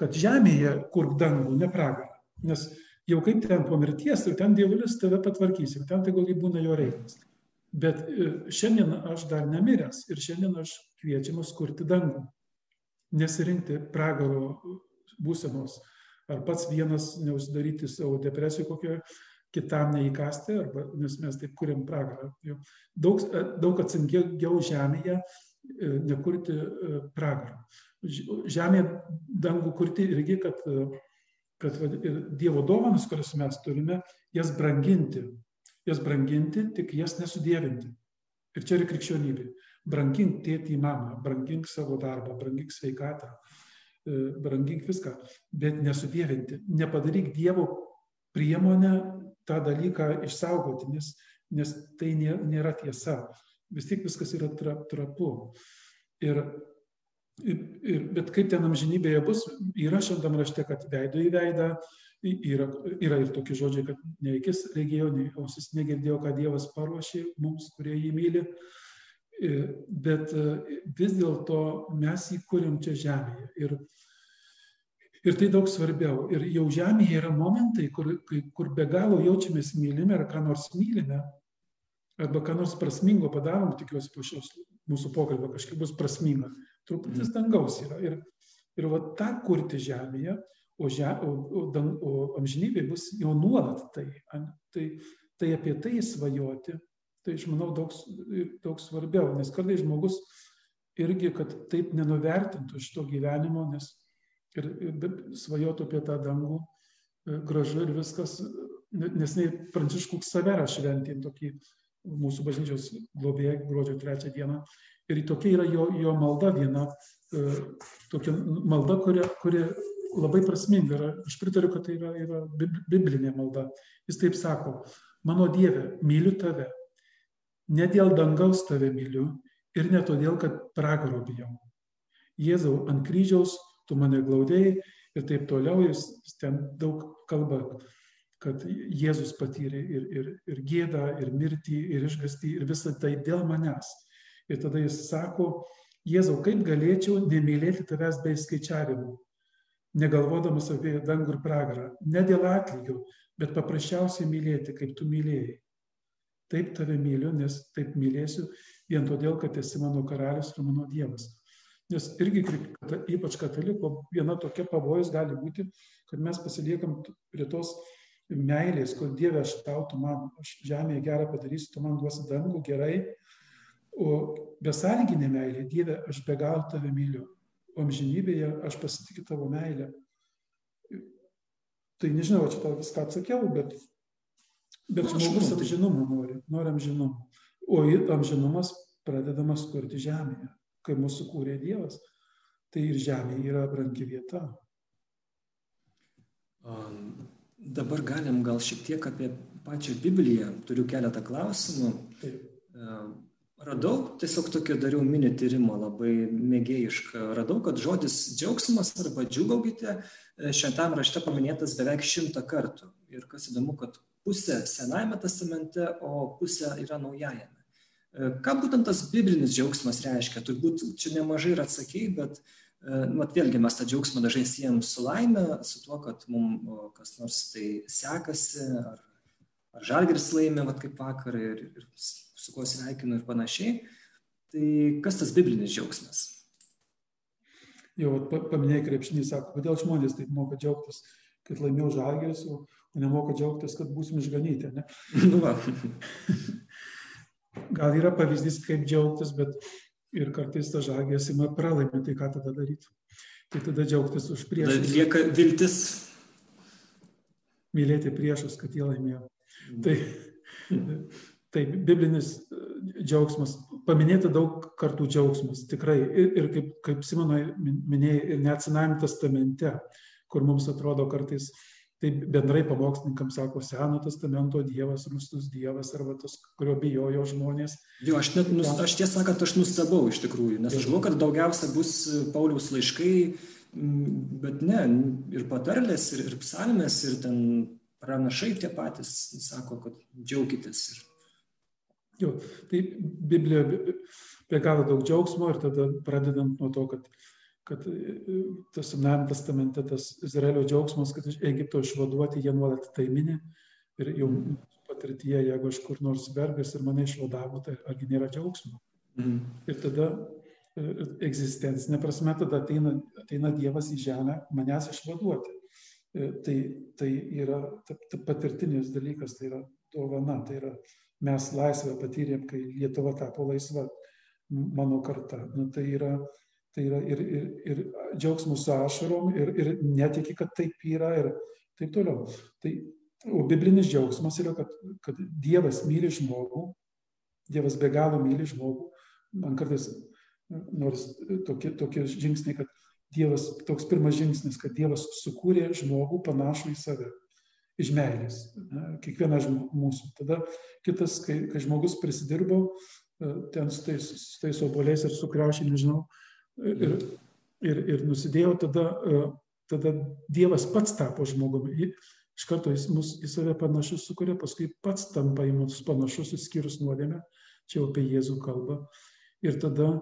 kad žemėje kurk dangų, ne pragarą. Nes jau kaip ten po mirties, ir ten dievulis tave patvarkys, ir ten tegul įbūna jo reikalas. Bet e, šiandien aš dar nemiręs ir šiandien aš kviečiamas kurti dangų nesirinkti pragaro būsenos, ar pats vienas neužsidaryti savo depresijų kokio, kitam neįkasti, arba, nes mes taip kuriam pragarą. Daug, daug atsingiau žemėje e, nekurti e, pragarą. Žemėje dangų kurti irgi, kad, e, kad Dievo dovanas, kurias mes turime, jas branginti. Jas branginti, tik jas nesudėvinti. Ir čia yra krikščionybė brangink tėtį mamą, brangink savo darbą, brangink sveikatą, e, brangink viską, bet nesudėvinti, nepadaryk Dievo priemonę tą dalyką išsaugoti, nes, nes tai nėra tiesa. Vis tiek viskas yra tra, trapu. Ir, ir, ir, bet kaip ten amžinybėje bus, yra šiandien rašte, kad veido į veidą, yra, yra ir tokie žodžiai, kad ne akis regėjo, ne ausis negirdėjo, ką Dievas paruošė mums, kurie jį myli. Uh, bet e, vis dėlto mes jį kuriam čia žemėje. Ir, ir tai daug svarbiau. Ir jau žemėje yra momentai, kur, kur be galo jaučiamės mylimi ar ką nors mylime, arba ką nors prasmingo padarom, tikiuosi po šios mūsų pokalbio kažkaip bus prasminga. Truputis dangaus yra. Ir, ir va tą kurti žemėje, o, žem, o, o, dang, o amžinybė bus jau nuolat tai. Tai, tai apie tai svajoti tai aš manau daug, daug svarbiau, nes kartais žmogus irgi, kad taip nenuvertintų šito gyvenimo, nes ir, ir svajotų apie tą dangų, e, gražu ir viskas, nes nei Pranciškų Saverą šventė tokį mūsų bažnyčios globėją gruodžio trečią dieną. Ir tokia yra jo, jo malda viena, e, tokia malda, kuri, kuri labai prasminga yra. Aš pritariu, kad tai yra, yra biblinė malda. Jis taip sako, mano Dieve, myliu tave, Ne dėl dangaus tave myliu ir ne todėl, kad pragaro bijau. Jėzau, ant kryžiaus tu mane glaudėjai ir taip toliau jis ten daug kalba, kad Jėzus patyrė ir, ir, ir gėdą, ir mirtį, ir išgastį, ir visą tai dėl manęs. Ir tada jis sako, Jėzau, kaip galėčiau nemylėti tavęs be skaičiavimų, negalvodamas apie dangų ir pragarą, ne dėl atlygio, bet paprasčiausiai mylėti, kaip tu mylėjai taip tave myliu, nes taip mylėsiu, vien todėl, kad esi mano karalius ir mano Dievas. Nes irgi, ypač kataliko, viena tokia pavojus gali būti, kad mes pasiliekam prie tos meilės, kur Dieve aš tau, tu man, aš žemėje gerą padarysiu, tu man duosi dangų gerai, o besąlyginė meilė, Dieve, aš be galo tave myliu, o amžinybėje aš pasitikiu tavo meilę. Tai nežinau, čia tau viską atsakiau, bet Bet žmogus amžinumo nori, nori amžinumo. O amžinumas pradedamas kurti žemėje, kai mūsų kūrė Dievas. Tai ir žemė yra brangi vieta. Dabar galim gal šiek tiek apie pačią Bibliją. Turiu keletą klausimų. Taip. Radau, tiesiog tokio dariau mini tyrimą labai mėgėjišką. Radau, kad žodis džiaugsmas arba džiugaukite šiandien rašte paminėtas beveik šimtą kartų. Ir kas įdomu, kad pusė Senajame testamente, o pusė yra Naujajame. E, ką būtent tas biblinis džiaugsmas reiškia? Turbūt čia nemažai ir atsakėjai, bet nu, vėlgi mes tą džiaugsmą dažnai siejam su laime, su tuo, kad mums kas nors tai sekasi, ar, ar žalgeris laimė, vat, kaip vakar, ir, ir su kuo sveikinu ir panašiai. Tai kas tas biblinis džiaugsmas? Jau paminėjai krepšinį, sako, kodėl žmonės taip moka džiaugtis, kad laimėjau žalgeris, o nemoka džiaugtis, kad būsim išganyti. Ne? Nu va. Gal yra pavyzdys, kaip džiaugtis, bet ir kartais ta žagės ima pralaimė, tai ką tada daryti? Tai tada džiaugtis už priešus. Lieka viltis. Mylėti priešus, kad jie laimėjo. Tai, tai biblinis džiaugsmas, paminėta daug kartų džiaugsmas, tikrai. Ir, ir kaip, kaip Simonai minėjai, ir net Senajame testamente, kur mums atrodo kartais tai bendrai pamokslininkams sako Seno testamento Dievas, rūstus Dievas, arba tas, kurio bijojo žmonės. Jo, aš net, nus, aš tiesą sakant, aš nustebau iš tikrųjų, nes aš galvoju, kad daugiausia bus Pauliaus laiškai, bet ne, ir patarlės, ir, ir psalmės, ir ten pranašai tie patys sako, kad džiaukitės. Ir... Jo, tai Biblija be galo daug džiaugsmo ir tada pradedant nuo to, kad kad e, tas Senajame testamente tas Izraelio džiaugsmas, kad iš Egipto išvaduoti jie nuolat tai mini. Ir jau patirtyje, jeigu aš kur nors vergas ir mane išvadavo, tai argi nėra džiaugsmo. Mm. Ir tada e, egzistencinė prasme, tada ateina, ateina Dievas į žemę manęs išvaduoti. E, tai, tai yra ta, ta patirtinis dalykas, tai yra dovana, tai yra mes laisvę patyrėm, kai Lietuva tapo laisva, mano karta. Nu, tai yra Tai yra ir, ir, ir džiaugsmus ašarom, ir, ir netiki, kad taip yra, ir taip toliau. Tai, o biblinis džiaugsmas yra, kad, kad Dievas myli žmogų, Dievas be galo myli žmogų. Man kartais, nors tokie, tokie žingsniai, kad Dievas, toks pirmas žingsnis, kad Dievas sukūrė žmogų panašų į save iš meilės, iš mūsų. Tada kitas, kai, kai žmogus prisidirbo, ten su tais, su tais oboliais ir su kriaušiai, nežinau, ir, ir, ir nusidėjau, tada, e, tada Dievas pats tapo žmogumi. Iš karto jis mus į save panašus sukuria, paskui pats tampa į mus panašus, išskyrus nuodėmę, čia jau apie Jėzų kalbą. Ir tada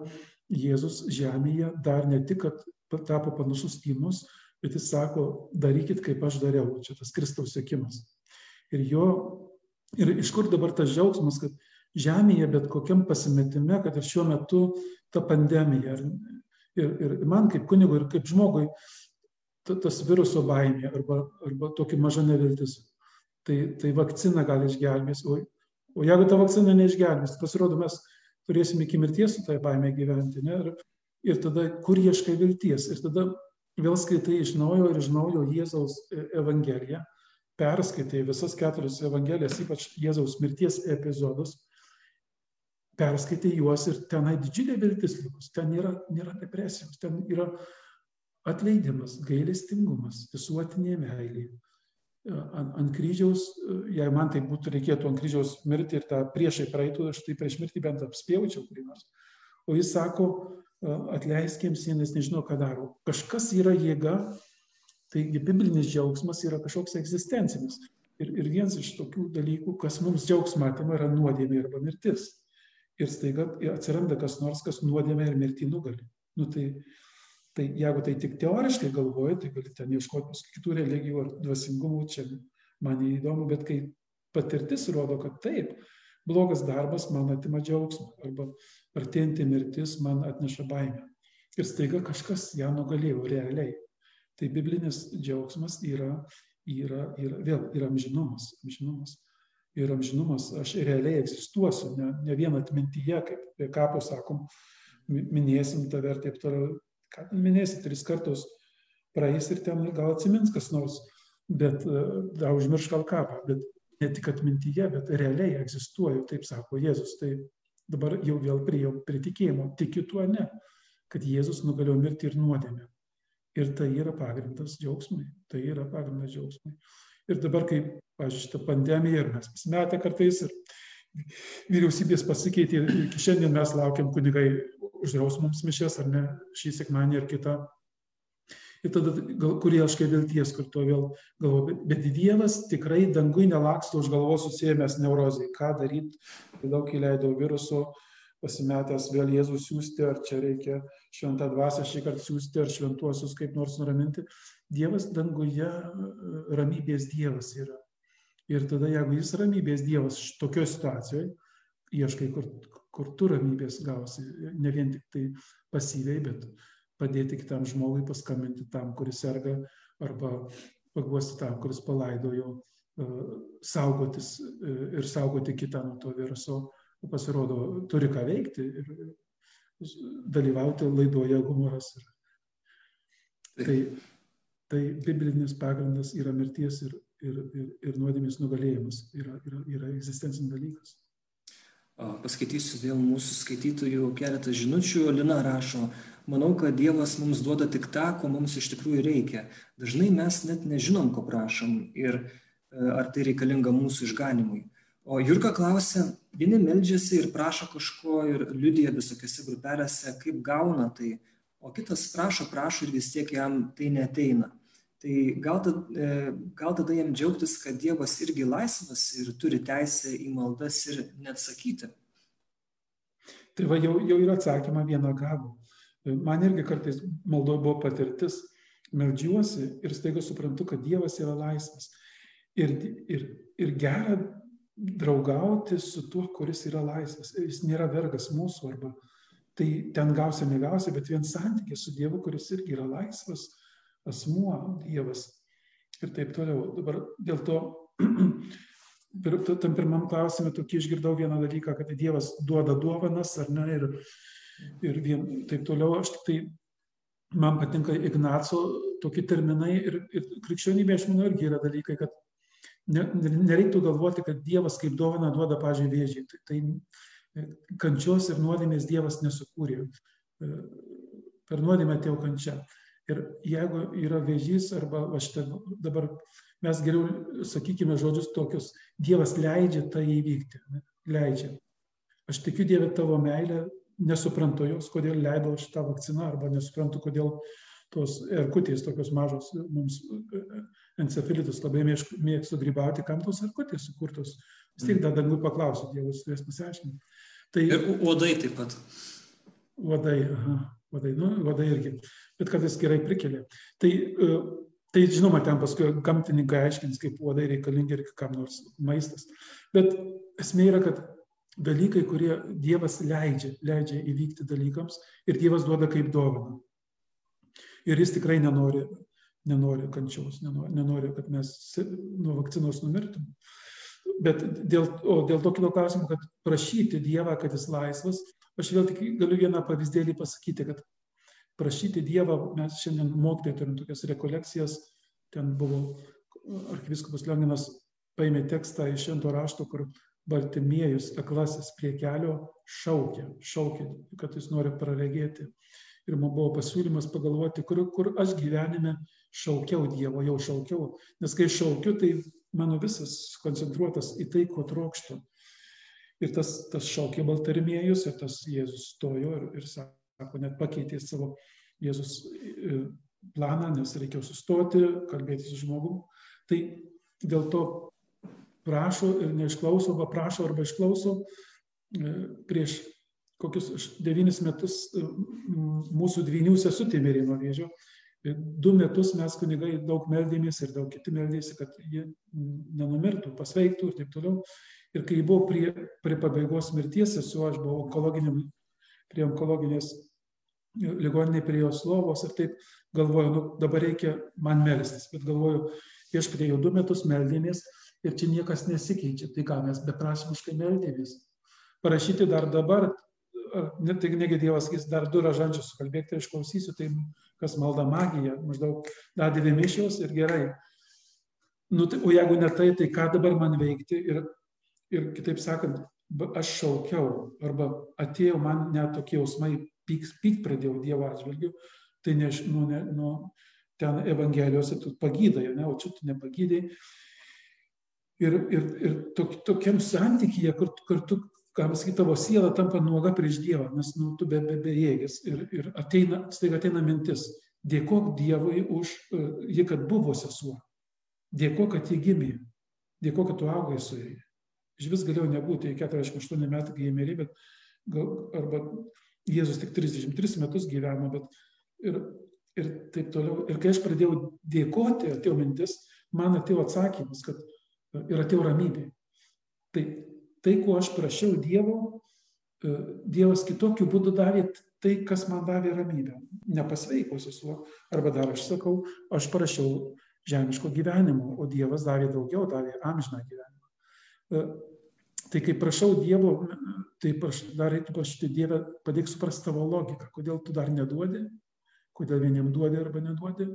Jėzus žemėje dar ne tik, kad tapo panašus į mus, bet jis sako, darykit, kaip aš dariau. Čia tas Kristaus sėkimas. Ir jo, ir iš kur dabar tas džiaugsmas, kad žemėje bet kokiam pasimetime, kad ir šiuo metu ta pandemija, ir, ir man kaip kunigui, ir kaip žmogui, tas viruso baimė arba, arba tokia maža neviltis. Tai, tai vakcina gali išgelbės. O, o jeigu ta vakcina neišgelbės, pasirodo, mes turėsime iki mirties su tai baimė gyventi. Ne? Ir, ir tada kur ieškai vilties? Ir tada vėl skaitai iš naujo ir iš naujo Jėzaus e, Evangeliją, perskaitai visas keturias Evangelijas, ypač Jėzaus mirties epizodus perskaitai juos ir tenai didžiulė viltis likus. Ten nėra, nėra depresijos, ten yra atleidimas, gailestingumas, visuotinė meilė. Ant, ant kryžiaus, jei man tai būtų reikėtų ant kryžiaus mirti ir tą priešai praeitų, aš tai prieš mirtį bent apspėvučiau kurį nors. O jis sako, atleiskiems jie, nes nežinau, ką daro. Kažkas yra jėga, taigi biblinis džiaugsmas yra kažkoks egzistencinis. Ir, ir vienas iš tokių dalykų, kas mums džiaugsmą atima, yra nuodėmė arba mirtis ir staiga atsiranda kas nors, kas nuodėmė ir mirtį nugali. Nu, tai, tai jeigu tai tik teoriškai galvoji, tai gali ten ieškoti kitų religijų ar dvasingumų, čia man įdomu, bet kai patirtis rodo, kad taip, blogas darbas man atima džiaugsmą arba artėjantį mirtis man atneša baimę. Ir staiga kažkas ją nugalėjo realiai. Tai biblinis džiaugsmas yra, yra, yra vėl yra amžinumas. amžinumas ir amžinumas, aš realiai egzistuosiu, ne, ne vien atmintyje, kaip prie kapo sakom, minėsim tave ir taip toliau. Ką ten minėsi, tris kartus praeis ir ten gal atsimins kas nors, bet da užmirš gal kapą, bet ne tik atmintyje, bet realiai egzistuoju, taip sako Jėzus. Tai dabar jau vėl prie, prie tikėjimo, tikiu tuo ne, kad Jėzus nugalėjo mirti ir nuodėmę. Ir tai yra pagrindas džiaugsmui. Tai yra pagrindas džiaugsmui. Ir dabar, kai, pažiūrėjau, šitą pandemiją ir mes pasimetę kartais ir vyriausybės pasikeitė, iki šiandien mes laukiam kunigai uždraus mums mišės ar ne šį sekmanį ar kitą. Ir tada, gal, kur ieškai vilties, kur to vėl galvoju, bet Dievas tikrai dangui nelaksto už galvos susijęs neurozijai. Ką daryti, kai daug įleidau viruso, pasimetęs vėl Jėzų siūsti, ar čia reikia šventą dvasę šį kartą siūsti, ar šventuosius kaip nors nuraminti. Dievas danguje ramybės Dievas yra. Ir tada, jeigu jis ramybės Dievas tokioje situacijoje, ieškai, kur, kur tu ramybės gausi, ne vien tik tai pasyviai, bet padėti kitam žmogui, paskambinti tam, kuris serga, arba paguosti tam, kuris palaidojo, saugotis ir saugoti kitą nuo to viruso pasirodo, turi ką veikti ir dalyvauti laidoje humoras. Tai, tai biblinis pagrindas yra mirties ir, ir, ir, ir nuodėmės nugalėjimas, yra, yra, yra egzistencinis dalykas. Paskaitysiu vėl mūsų skaitytojų keletą žinučių. Lina rašo, manau, kad Dievas mums duoda tik tą, ko mums iš tikrųjų reikia. Dažnai mes net nežinom, ko prašom ir e, ar tai reikalinga mūsų išganimui. O Jurka klausia, vieni meldžiasi ir prašo kažko ir liudija visokiose grupelėse, kaip gauna tai, o kitas prašo, prašo ir vis tiek jam tai neteina. Tai gal, e, gal tada jam džiaugtis, kad Dievas irgi laisvas ir turi teisę į maldas ir neatsakyti. Tai va jau, jau yra atsakymą vieną gavo. Man irgi kartais maldoje buvo patirtis, meldžiuosi ir staiga suprantu, kad Dievas yra laisvas. Ir, ir, ir gera draugauti su tuo, kuris yra laisvas. Jis nėra vergas mūsų arba tai ten gausi, negausi, bet vien santykis su Dievu, kuris irgi yra laisvas asmuo Dievas ir taip toliau. Dabar dėl to, tam pirmam klausimui tokį išgirdau vieną dalyką, kad Dievas duoda duovanas ar ne ir, ir vien, taip toliau. Aš tik tai, man patinka Ignaco tokie terminai ir, ir krikščionybė, aš manau, irgi yra dalykai, kad ne, nereiktų galvoti, kad Dievas kaip dovana duoda, pažiūrėjau, vėžį. Tai, tai kančios ir nuodėmės Dievas nesukūrė. Per nuodėmę atėjo kančia. Ir jeigu yra vėžys arba štai dabar mes geriau sakykime žodžius tokius, Dievas leidžia tai įvykti, ne? leidžia. Aš tikiu Dievę tavo meilę, nesuprantu jos, kodėl leidau šitą vakciną arba nesuprantu, kodėl tos erkutės tokios mažos, mums encefalitus labai mėgstu grybauti, kam tos erkutės sukurtos. Vis tiek dar dangų paklausiu, Dievas turės pasiaiškinti. Tai, ir uodai taip pat. Uodai, aha, uodai, nu, uodai irgi bet kartais gerai prikelia. Tai, e, tai žinoma, ten paskui gamtininkai aiškins, kaip uodai reikalingi ir kam nors maistas. Bet esmė yra, kad dalykai, kurie Dievas leidžia, leidžia įvykti dalykams ir Dievas duoda kaip dovaną. Ir jis tikrai nenori, nenori kančiaus, nenori, nenori, kad mes nuo vakcinos numirtum. Bet dėl, dėl to kilo klausimų, kad prašyti Dievą, kad jis laisvas, aš vėl tik galiu vieną pavyzdėlį pasakyti, kad prašyti Dievą, mes šiandien mokytojai turim tokias rekolekcijas, ten buvo arkiviskupas Lioninas paėmė tekstą iš šento rašto, kur Baltimiejus, aklasis prie kelio, šaukė, šaukė, kad jis nori praregėti. Ir man buvo pasiūlymas pagalvoti, kur, kur aš gyvenime šaukiau Dievo, jau šaukiau. Nes kai šaukiu, tai mano visas koncentruotas į tai, ko trokštų. Ir tas, tas šaukė Baltarimiejus ir tas Jėzus stojo ir, ir sako, net pakeitė savo Jėzus e, planą, nes reikėjo sustoti, kalbėti su žmogum. Tai dėl to prašo ir neišklauso, arba prašo arba išklauso. E, prieš kokius devynis metus e, mūsų dvynių sesutė mirė nuo vėžio. Du metus mes kunigai daug meldėmės ir daug kiti meldėsi, kad jie nenumirtų, pasveiktų ir taip toliau. Ir kai buvo prie, prie pabaigos mirties, esu aš buvau onkologiniam, prie onkologinės ligoninėje prie jos lovos ir taip galvoju, nu, dabar reikia man melstis, bet galvoju, viešpatie jau du metus meldėmės ir čia niekas nesikeičia, tai ką mes beprasmiškai meldėmės. Parašyti dar dabar, net tai negi Dievas sakys, dar du ražančius sukalbėti, tai išklausysiu, tai kas malda magija, maždaug dar dvi mišios ir gerai. Nu, tai, o jeigu ne tai, tai ką dabar man veikti ir, ir kitaip sakant, aš šaukiau arba atėjo man net tokie jausmai pykt, pykt pradėjau Dievo atžvilgiu, tai ne, nu, ne, nu, ten Evangelijose tu pagydai, ne, o čia tu nepagydai. Ir, ir, ir tok, tokiam santykyje, kur, kur tu, ką pasakyti, tavo siela tampa nuoga prieš Dievą, nes nu, tu be, be, bejėgis. Ir, ir ateina, staiga ateina mintis, dėkok Dievui už uh, jį, kad buvo sesuo. Dėkok, kad jį gimė. Dėkok, kad tu augai su jai. Iš vis galėjau nebūti, 48 metai, kai jie mirė, bet gal, arba Jėzus tik 33 metus gyveno, bet ir, ir taip toliau. Ir kai aš pradėjau dėkoti, atėjo mintis, man atėjo atsakymas, kad ir atėjo ramybė. Tai, tai ko aš prašiau Dievo, e, Dievas kitokiu būdu davė tai, kas man davė ramybę. Nepasveiko sesuo, arba dar aš sakau, aš prašiau žemiško gyvenimo, o Dievas davė daugiau, davė amžiną gyvenimą. Tai kai prašau Dievo, tai praš, dar reikia prašyti Dievę, padėk suprasti tavo logiką, kodėl tu dar neduodi, kodėl vieniem duodi arba neduodi,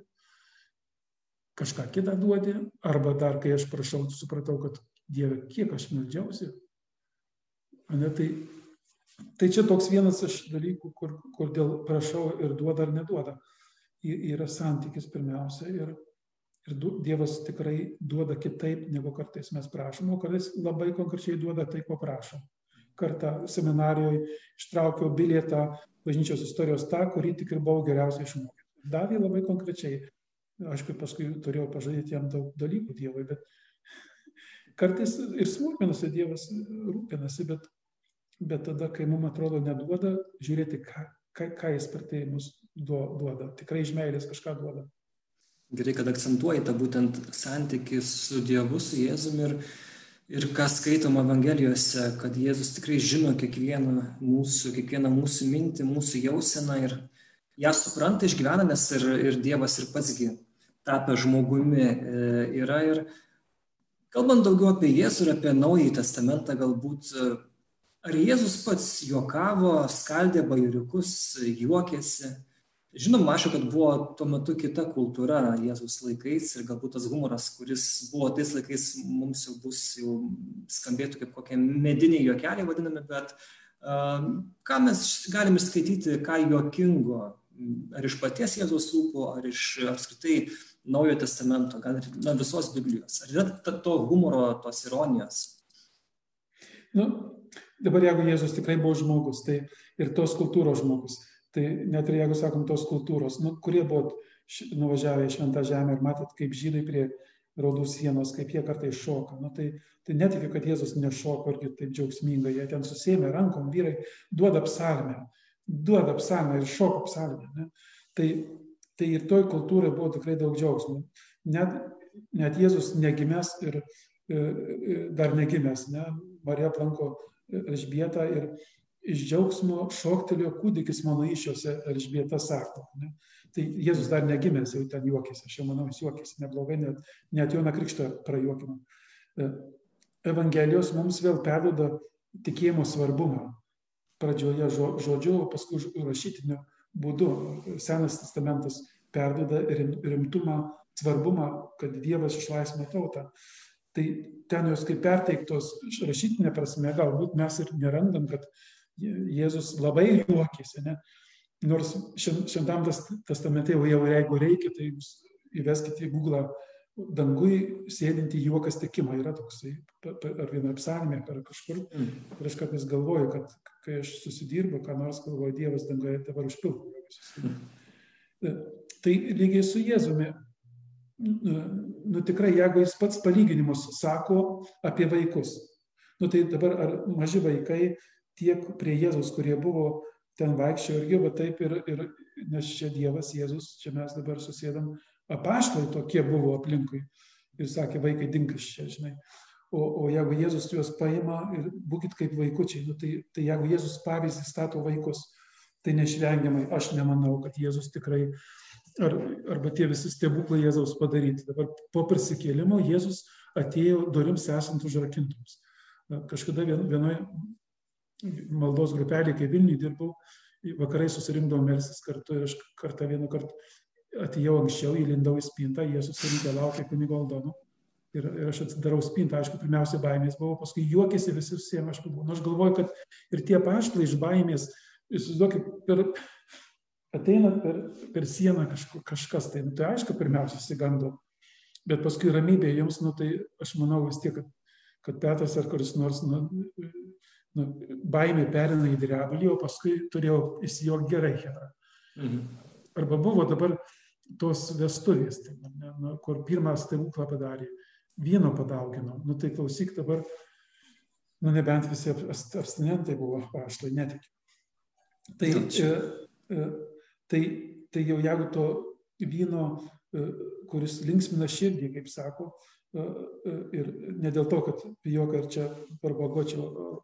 kažką kitą duodi, arba dar kai aš prašau, supratau, kad Dieve, kiek aš meldžiausi, Ne, tai, tai čia toks vienas iš dalykų, kur, kur dėl prašau ir duoda ar neduoda. Yra santykis pirmiausia ir, ir Dievas tikrai duoda kitaip, negu kartais mes prašom, o kartais labai konkrečiai duoda tai, ko prašom. Kartą seminarijoje ištraukiau bilietą bažnyčios istorijos tą, kurį tik ir buvau geriausiai išmokęs. Davė labai konkrečiai. Aišku, paskui turėjau pažadėti jam daug dalykų Dievui, bet kartais ir smulkmenose Dievas rūpinasi, bet bet tada, kai mums atrodo neduoda, žiūrėti, ką, ką, ką jis per tai mus duoda. Tikrai iš meilės kažką duoda. Gerai, kad akcentuojate būtent santykį su Dievu, su Jėzumi ir, ir ką skaitom Evangelijose, kad Jėzus tikrai žino kiekvieną mūsų, kiekvieną mūsų mintį, mūsų jauseną ir ją supranta, išgyvena, nes ir, ir Dievas ir patsgi tapę žmogumi e, yra. Ir kalbant daugiau apie Jėzų ir apie Naująjį Testamentą, galbūt Ar Jėzus pats juokavo, skaldė bajuriukus, juokėsi? Žinoma, aš, kad buvo tuo metu kita kultūra Jėzus laikais ir galbūt tas humoras, kuris buvo tais laikais, mums jau bus, jau skambėtų kaip kokie mediniai juokeliai vadinami, bet ką mes galim išskaityti, ką juokingo, ar iš paties Jėzaus lūpų, ar iš apskritai Naujojo testamento, gal ir na, visos Biblijos. Ar yra to humoro, tos ironijos? Nu, Dabar jeigu Jėzus tikrai buvo žmogus, tai ir tos kultūros žmogus, tai net ir jeigu sakom tos kultūros, nu, kurie buvo nuvažiavę į Šventą Žemę ir matot, kaip žydai prie raudų sienos, kaip jie kartais šoka. Nu, tai, tai netikiu, kad Jėzus nešoko irgi taip džiaugsmingai, jie ten susėmė rankom, vyrai duoda psalmę, duoda psalmę ir šoka psalmę. Ne? Tai, tai ir toj kultūrai buvo tikrai daug džiaugsmų. Net, net Jėzus negimęs ir e, e, dar negimęs, ne? Marija aplanko Elžbieta ir iš džiaugsmo šoktelėjo kūdikis mano iššiose, Elžbieta sako. Ne? Tai Jėzus dar negimęs, jau ten juokėsi, aš jau manau, jis juokėsi neblogai, net, net Joną Krikštą prajuokino. E, Evangelijos mums vėl perduoda tikėjimo svarbumą. Pradžioje žodžiu, o paskui rašytiniu būdu. Senas testamentas perduoda rimtumą, svarbumą, kad Dievas išlaisvino tautą tai ten jos kaip perteiktos rašytinė prasme, galbūt mes ir nerandam, kad Jėzus labai juokėsi, ne? nors šventam testamente jau, jau jeigu reikia, tai jūs įveskite į Google dangui sėdinti juokas tikimą. Yra toksai, ar viena apsalmė, ar kažkur. Mm. Ir aš kartais galvoju, kad kai aš susidirbu, ką nors galvoju, Dievas dangoje dabar užpildo. Mm. Tai lygiai su Jėzumi nu tikrai, jeigu jis pats palyginimus sako apie vaikus, nu tai dabar ar maži vaikai tiek prie Jėzus, kurie buvo ten vaikščiojo irgi, va taip ir, ir, nes čia Dievas, Jėzus, čia mes dabar susėdam, apaštai tokie buvo aplinkui ir sakė, vaikai dinkas čia, žinai. O, o jeigu Jėzus juos paima ir būkit kaip vaikučiai, nu, tai, tai jeigu Jėzus pavyzdį stato vaikus, tai neišvengiamai aš nemanau, kad Jėzus tikrai ar, arba tie visi stebuklai Jėzaus padaryti. Dabar po prisikėlimo Jėzus atėjo durims esant užrakintoms. Kažkada vienoje maldos grupelėje, kai Vilniui dirbau, vakarai susirinkdavo melsis kartu ir aš kartą vieną kartą atėjau anksčiau, įlindau į spintą, jie susirinkę laukia kunigo Aldono. Ir, ir aš atsidarau spintą, aišku, pirmiausia baimės buvo, paskui juokėsi visi susėmė, aš galvoju, nu, aš galvoju, kad ir tie paštlai iš baimės, įsivaizduokit, per, ateina per, per sieną kažku, kažkas, tai, nu, tai aišku, pirmiausia, įsigando, bet paskui ramybė jums, nu, tai aš manau vis tiek, kad, kad Petras ar kuris nors nu, nu, baimė perina į drebalį, o paskui turėjau įsijog gerai herą. Mhm. Arba buvo dabar tos vestuvės, tai, ne, nu, kur pirmą stebuklą padarė, vyno padaugino. Nu tai klausyk dabar, nu nebent visi abstinentai buvo paštai, netikiu. Tai, e, tai, tai jau jeigu to vyno, e, kuris linksmina širdį, kaip sako, ir ne dėl to, kad pijoka ir čia parbagočiau,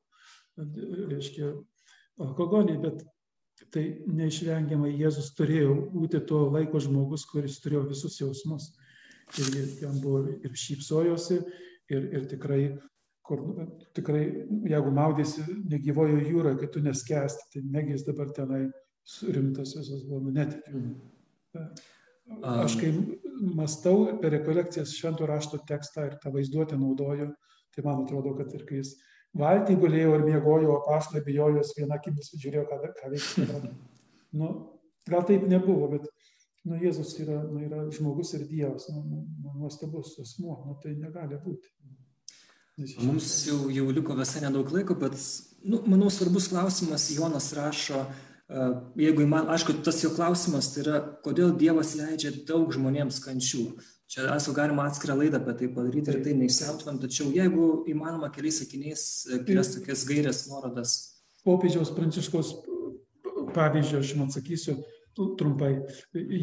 reiškia, alkoholį, bet tai neišvengiamai Jėzus turėjo būti to laiko žmogus, kuris turėjo visus jausmus. Ir jam buvo ir šypsojosi, ir, ir tikrai, kur, tikrai, jeigu maudėsi negyvojo jūroje, kad tu neskesti, tai negi jis dabar tenai rimtas visas buvo, nu netikiu. Aš kai mastau per rekolekcijas švento rašto tekstą ir tą vaizduotę naudoju, tai man atrodo, kad ir kai jis valtį gulėjo ir miegojo, o paštai bijojo, jos viena akimis žiūrėjo, ką, ką veikia. Nu, gal taip nebuvo, bet nu, Jėzus yra, nu, yra žmogus ir Dievas, nu, nu, nu nuostabus asmuo, nu, tai negali būti. Mums jau, jau liko visai nedaug laiko, bet, nu, manau, svarbus klausimas, Jonas rašo, jeigu man, aišku, tas jo klausimas tai yra, kodėl Dievas leidžia daug žmonėms kančių. Čia esu galima atskirą laidą apie tai padaryti ir tai neišsiautumėm, tačiau jeigu įmanoma keliais sakiniais, kelias tokias gairias nuorodas. Popiežiaus Pranciškos pavyzdžio, aš jums atsakysiu trumpai.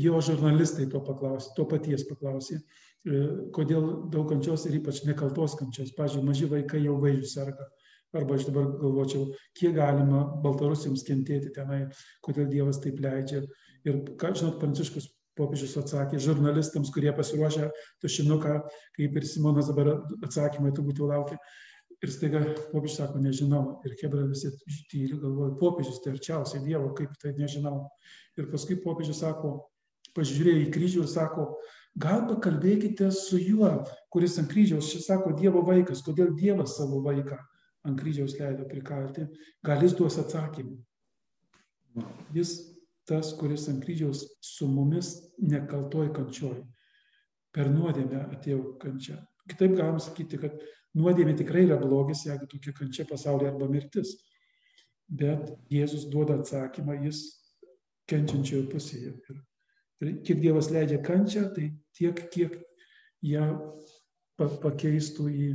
Jo žurnalistai to, paklausė, to paties paklausė, e, kodėl daug kančios ir ypač nekaltos kančios. Pavyzdžiui, maži vaikai jau vaizdžių serga. Arba aš dabar galvočiau, kiek galima baltarusiams kentėti tenai, kodėl Dievas taip leidžia. Ir, ką žinot, Pranciškus popiežius atsakė žurnalistams, kurie pasiruošę tušinuką, kaip ir Simonas dabar atsakymai turbūt jau laukia. Ir staiga popiežius sako, nežinau. Ir Hebra visi tyli, galvoja, popiežius tai arčiausiai Dievo, kaip tai nežinau. Ir paskui popiežius sako, pažiūrėjo į kryžių ir sako, gal pakalbėkite su juo, kuris ant kryžiaus, šis sako Dievo vaikas, kodėl Dievas savo vaiką ant kryžiaus leido prikalti, gal jis duos atsakymą. Jis tas, kuris ant kryžiaus su mumis nekaltoj kančioj. Per nuodėmę atėjo kančia. Kitaip galim sakyti, kad nuodėmė tikrai yra blogis, jeigu tokia kančia pasaulyje arba mirtis. Bet Jėzus duoda atsakymą, jis kenčiančiojo pusėje. Ir, kiek Dievas leidžia kančią, tai tiek, kiek ją pakeistų į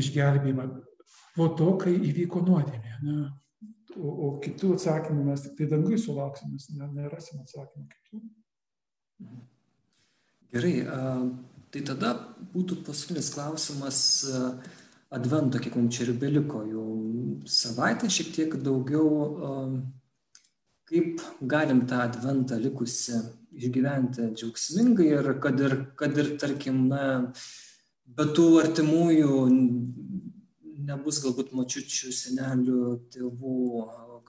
išgelbėjimą. Po to, kai įvyko nuodėmė. Ne? O, o kitų atsakymų mes tik tai dangui sulauksim, mes nerasim atsakymų kitų. Gerai, tai tada būtų paskutinis klausimas advento, kiek mums čia ir beliko, jau savaitę šiek tiek daugiau, kaip galim tą adventą likusi išgyventi džiaugsmingai ir kad ir, kad ir tarkim, na, be tų artimųjų nebus galbūt močiučių, senelių, tėvų,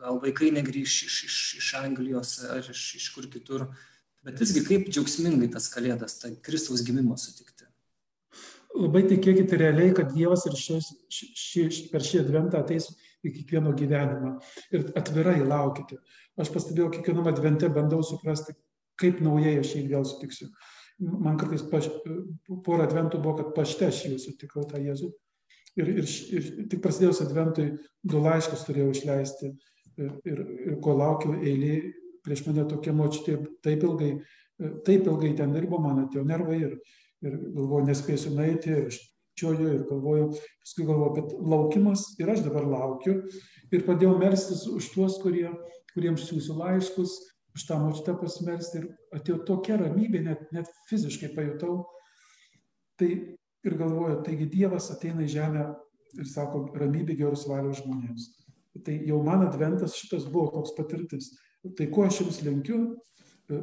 gal vaikai negrįš iš, iš, iš Anglijos ar iš, iš kur kitur. Bet visgi kaip džiaugsmingai tas kalėdas, tą Kristaus gimimą sutikti. Labai tikėkite realiai, kad Dievas ir šis, ši, ši, per šį adventą ateis į kiekvieno gyvenimą. Ir atvirai laukite. Aš pastebėjau, kiekvienam advente bandau suprasti, kaip naujai aš jį vėl sutiksiu. Man kartais paš, porą adventų buvo, kad pašte aš jį sutikau tą Jėzų ir, ir, ir tik prasidėjus adventui du laiškus turėjau išleisti ir, ir, ir ko laukiau eilė, prieš mane tokia močiutė taip ilgai, taip ilgai ten dirbo, man atėjo nervai ir, ir galvoju, nespėsiu nueiti ir čioju ir galvoju, paskui galvoju, bet laukimas ir aš dabar laukiu ir pradėjau melstis už tuos, kurie, kuriems siūsiu laiškus, už tą močiutę pasimelsti ir atėjo tokia ramybė, net, net fiziškai pajutau. Tai ir galvoju, taigi Dievas ateina į žemę ir sako ramybė geros valios žmonėms. Tai jau man adventas šitas buvo toks patirtis. Tai ko aš jums linkiu, e,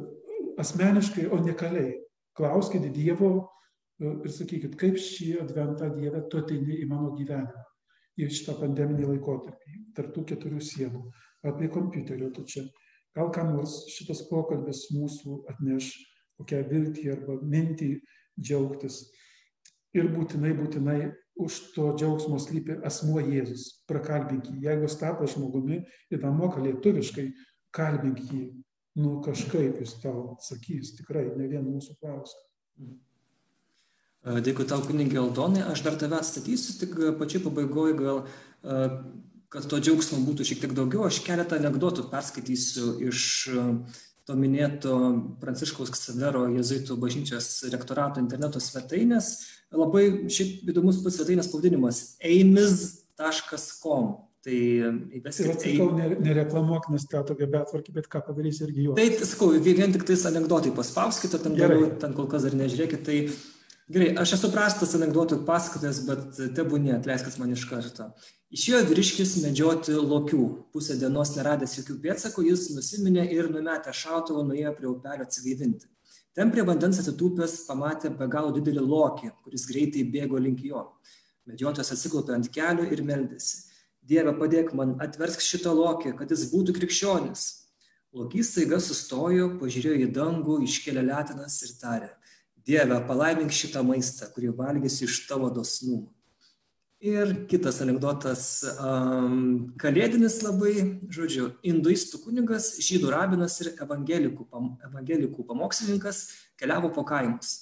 asmeniškai, o ne kaliai. Klauskite Dievo e, ir sakykit, kaip šį adventą Dievę tu ateini į mano gyvenimą, į šitą pandeminį laikotarpį, tarptų keturių sienų, apie kompiuterio tu čia. Gal kam nors šitas pokalbis mūsų atneš kokią viltį arba mintį džiaugtis ir būtinai, būtinai už to džiaugsmo slypi asmuo Jėzus. Prakalbink jį. Jeigu jis tapo žmogumi ir tą moka lietuviškai, kalbink jį. Nu kažkaip jis tau sakys, tikrai ne vien mūsų klausia. Dėkui tau, kunigė Aldonai. Aš dar tave atstatysiu, tik pačiai pabaigoje gal, kad to džiaugsmo būtų šiek tiek daugiau, aš keletą anegdotų perskaitysiu iš to minėto Pranciškaus Ksavero jezuitų bažnyčios rektorato interneto svetainės labai šiaip įdomus pats svetainės pavadinimas eimis.com. Tai įveskite. Tai sakau, nereklamuok, nes tą tokia betvarkė, bet ką padarysi irgi jo. Tai sakau, vien tik tais anegdotai paspauskite, ten, daliau, ten kol kas dar nežiūrėkite. Tai gerai, aš esu prastas anegdotų pasakotojas, bet tebūnė, atleiskit man iš karto. Išėjo vyriškis medžioti lokių. Pusę dienos neradęs jokių pėdsakų, jis nusiminė ir numetę šautuvą nuėjo prie upelio atsigaivinti. Ten prie vandens atsitūpęs pamatė be galo didelį lokį, kuris greitai bėgo link jo. Medžiotojas atsiklaupė ant kelių ir meldėsi. Dieve, padėk man, atversk šitą lokį, kad jis būtų krikščionis. Lokys taiga sustojo, pažiūrėjo į dangų, iškėlė letinas ir tarė, Dieve, palaimink šitą maistą, kurį valgysiu iš tavo dosnumo. Ir kitas anegdotas, um, kalėdinis labai, žodžiu, hinduistų kunigas, žydų rabinas ir evangelikų, pam, evangelikų pamokslininkas keliavo po kaimus.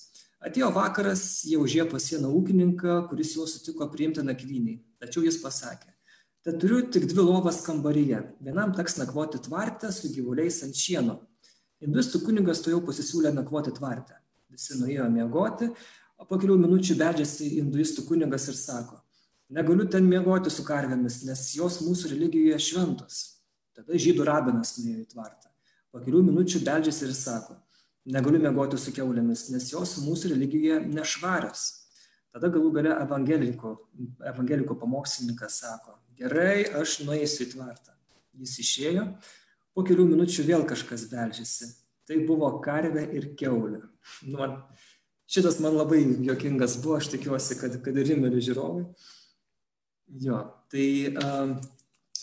Atėjo vakaras, jie užėjo pas vieną ūkininką, kuris jau sutiko priimti nakvyniai. Tačiau jis pasakė, tad turiu tik dvi lovas kambaryje. Vienam teks nakvoti tvarte su gyvuliais ant šieno. Hinduistų kunigas to jau pasisiūlė nakvoti tvarte. Visi nuėjo miegoti, o po kelių minučių beldžiasi hinduistų kunigas ir sako, negaliu ten miegoti su karvėmis, nes jos mūsų religijoje šventos. Tada žydų rabinas nuėjo į tvartą. Po kelių minučių beldžiasi ir sako, negaliu miegoti su keulėmis, nes jos mūsų religijoje nešvarios. Tada galų gale evangeliko, evangeliko pamokslininkas sako, gerai, aš nueisiu į tvartą. Jis išėjo, po kelių minučių vėl kažkas beldžiasi. Tai buvo karvė ir keulė. Nu, šitas man labai jokingas buvo, aš tikiuosi, kad, kad ir rimeli žiūrovai. Jo, tai um,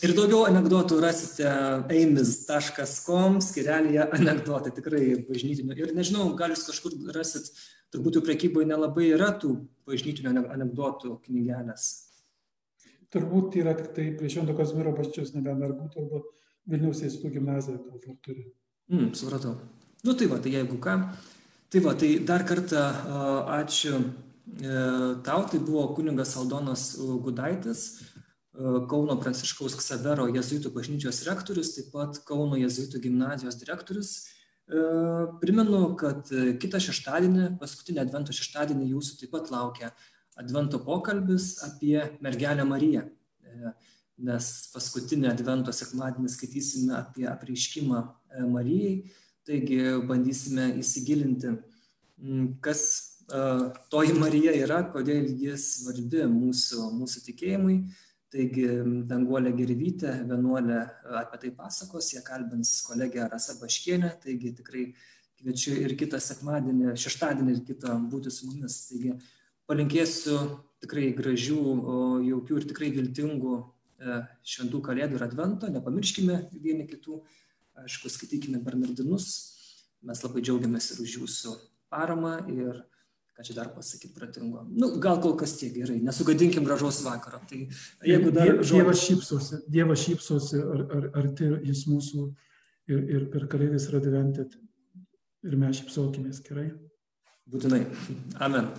ir daugiau anegdotų rasite aimis.com skirelėje anegdotai, tikrai bažnytinių. Ir nežinau, gal jūs kažkur rasit, turbūt jų prekyboje nelabai yra tų bažnytinių anegdotų knygelės. Turbūt yra tik tai prie Švento Kazimiero bažnyčios nebent ar būtų, arba Vilniaus Eistų gimnazija gal dar turi. Mm, supratau. Nu tai va, tai jeigu ką. Tai va, tai dar kartą ačiū E, tau tai buvo kuningas Aldonas Gudaitis, e, Kauno Pranciškaus Ksavero jezuitų bažnyčios rektorius, taip pat Kauno jezuitų gimnazijos direktorius. E, primenu, kad kitą šeštadienį, paskutinį Advento šeštadienį jūsų taip pat laukia Advento pokalbis apie mergelę Mariją, nes paskutinį Advento sekmadienį skaitysime apie apreiškimą Marijai, taigi bandysime įsigilinti, kas toji Marija yra, kodėl jis svarbi mūsų, mūsų tikėjimui. Taigi Danguolė Gervytė, vienuolė apie tai pasakos, jie kalbins kolegę Rasa Baškienę, taigi tikrai kviečiu ir kitą sekmadienį, šeštadienį ir kitą būti su mumis. Taigi palinkėsiu tikrai gražių, jaukių ir tikrai viltingų e, šventų kalėdų ir advento, nepamirškime vieni kitų, aišku, skaitykime Bernardinus, mes labai džiaugiamės ir už jūsų paramą ir ką čia dar pasakyti pratingo. Nu, gal kol kas tiek gerai, nesugadinkim gražaus vakaro. Tai jeigu dar... Dievas šypsosi, Dievas šypsosi, ar, ar, arti jis mūsų ir, ir per kalėdės yra adventė. Ir mes šypsokimės gerai. Būtinai. Amen.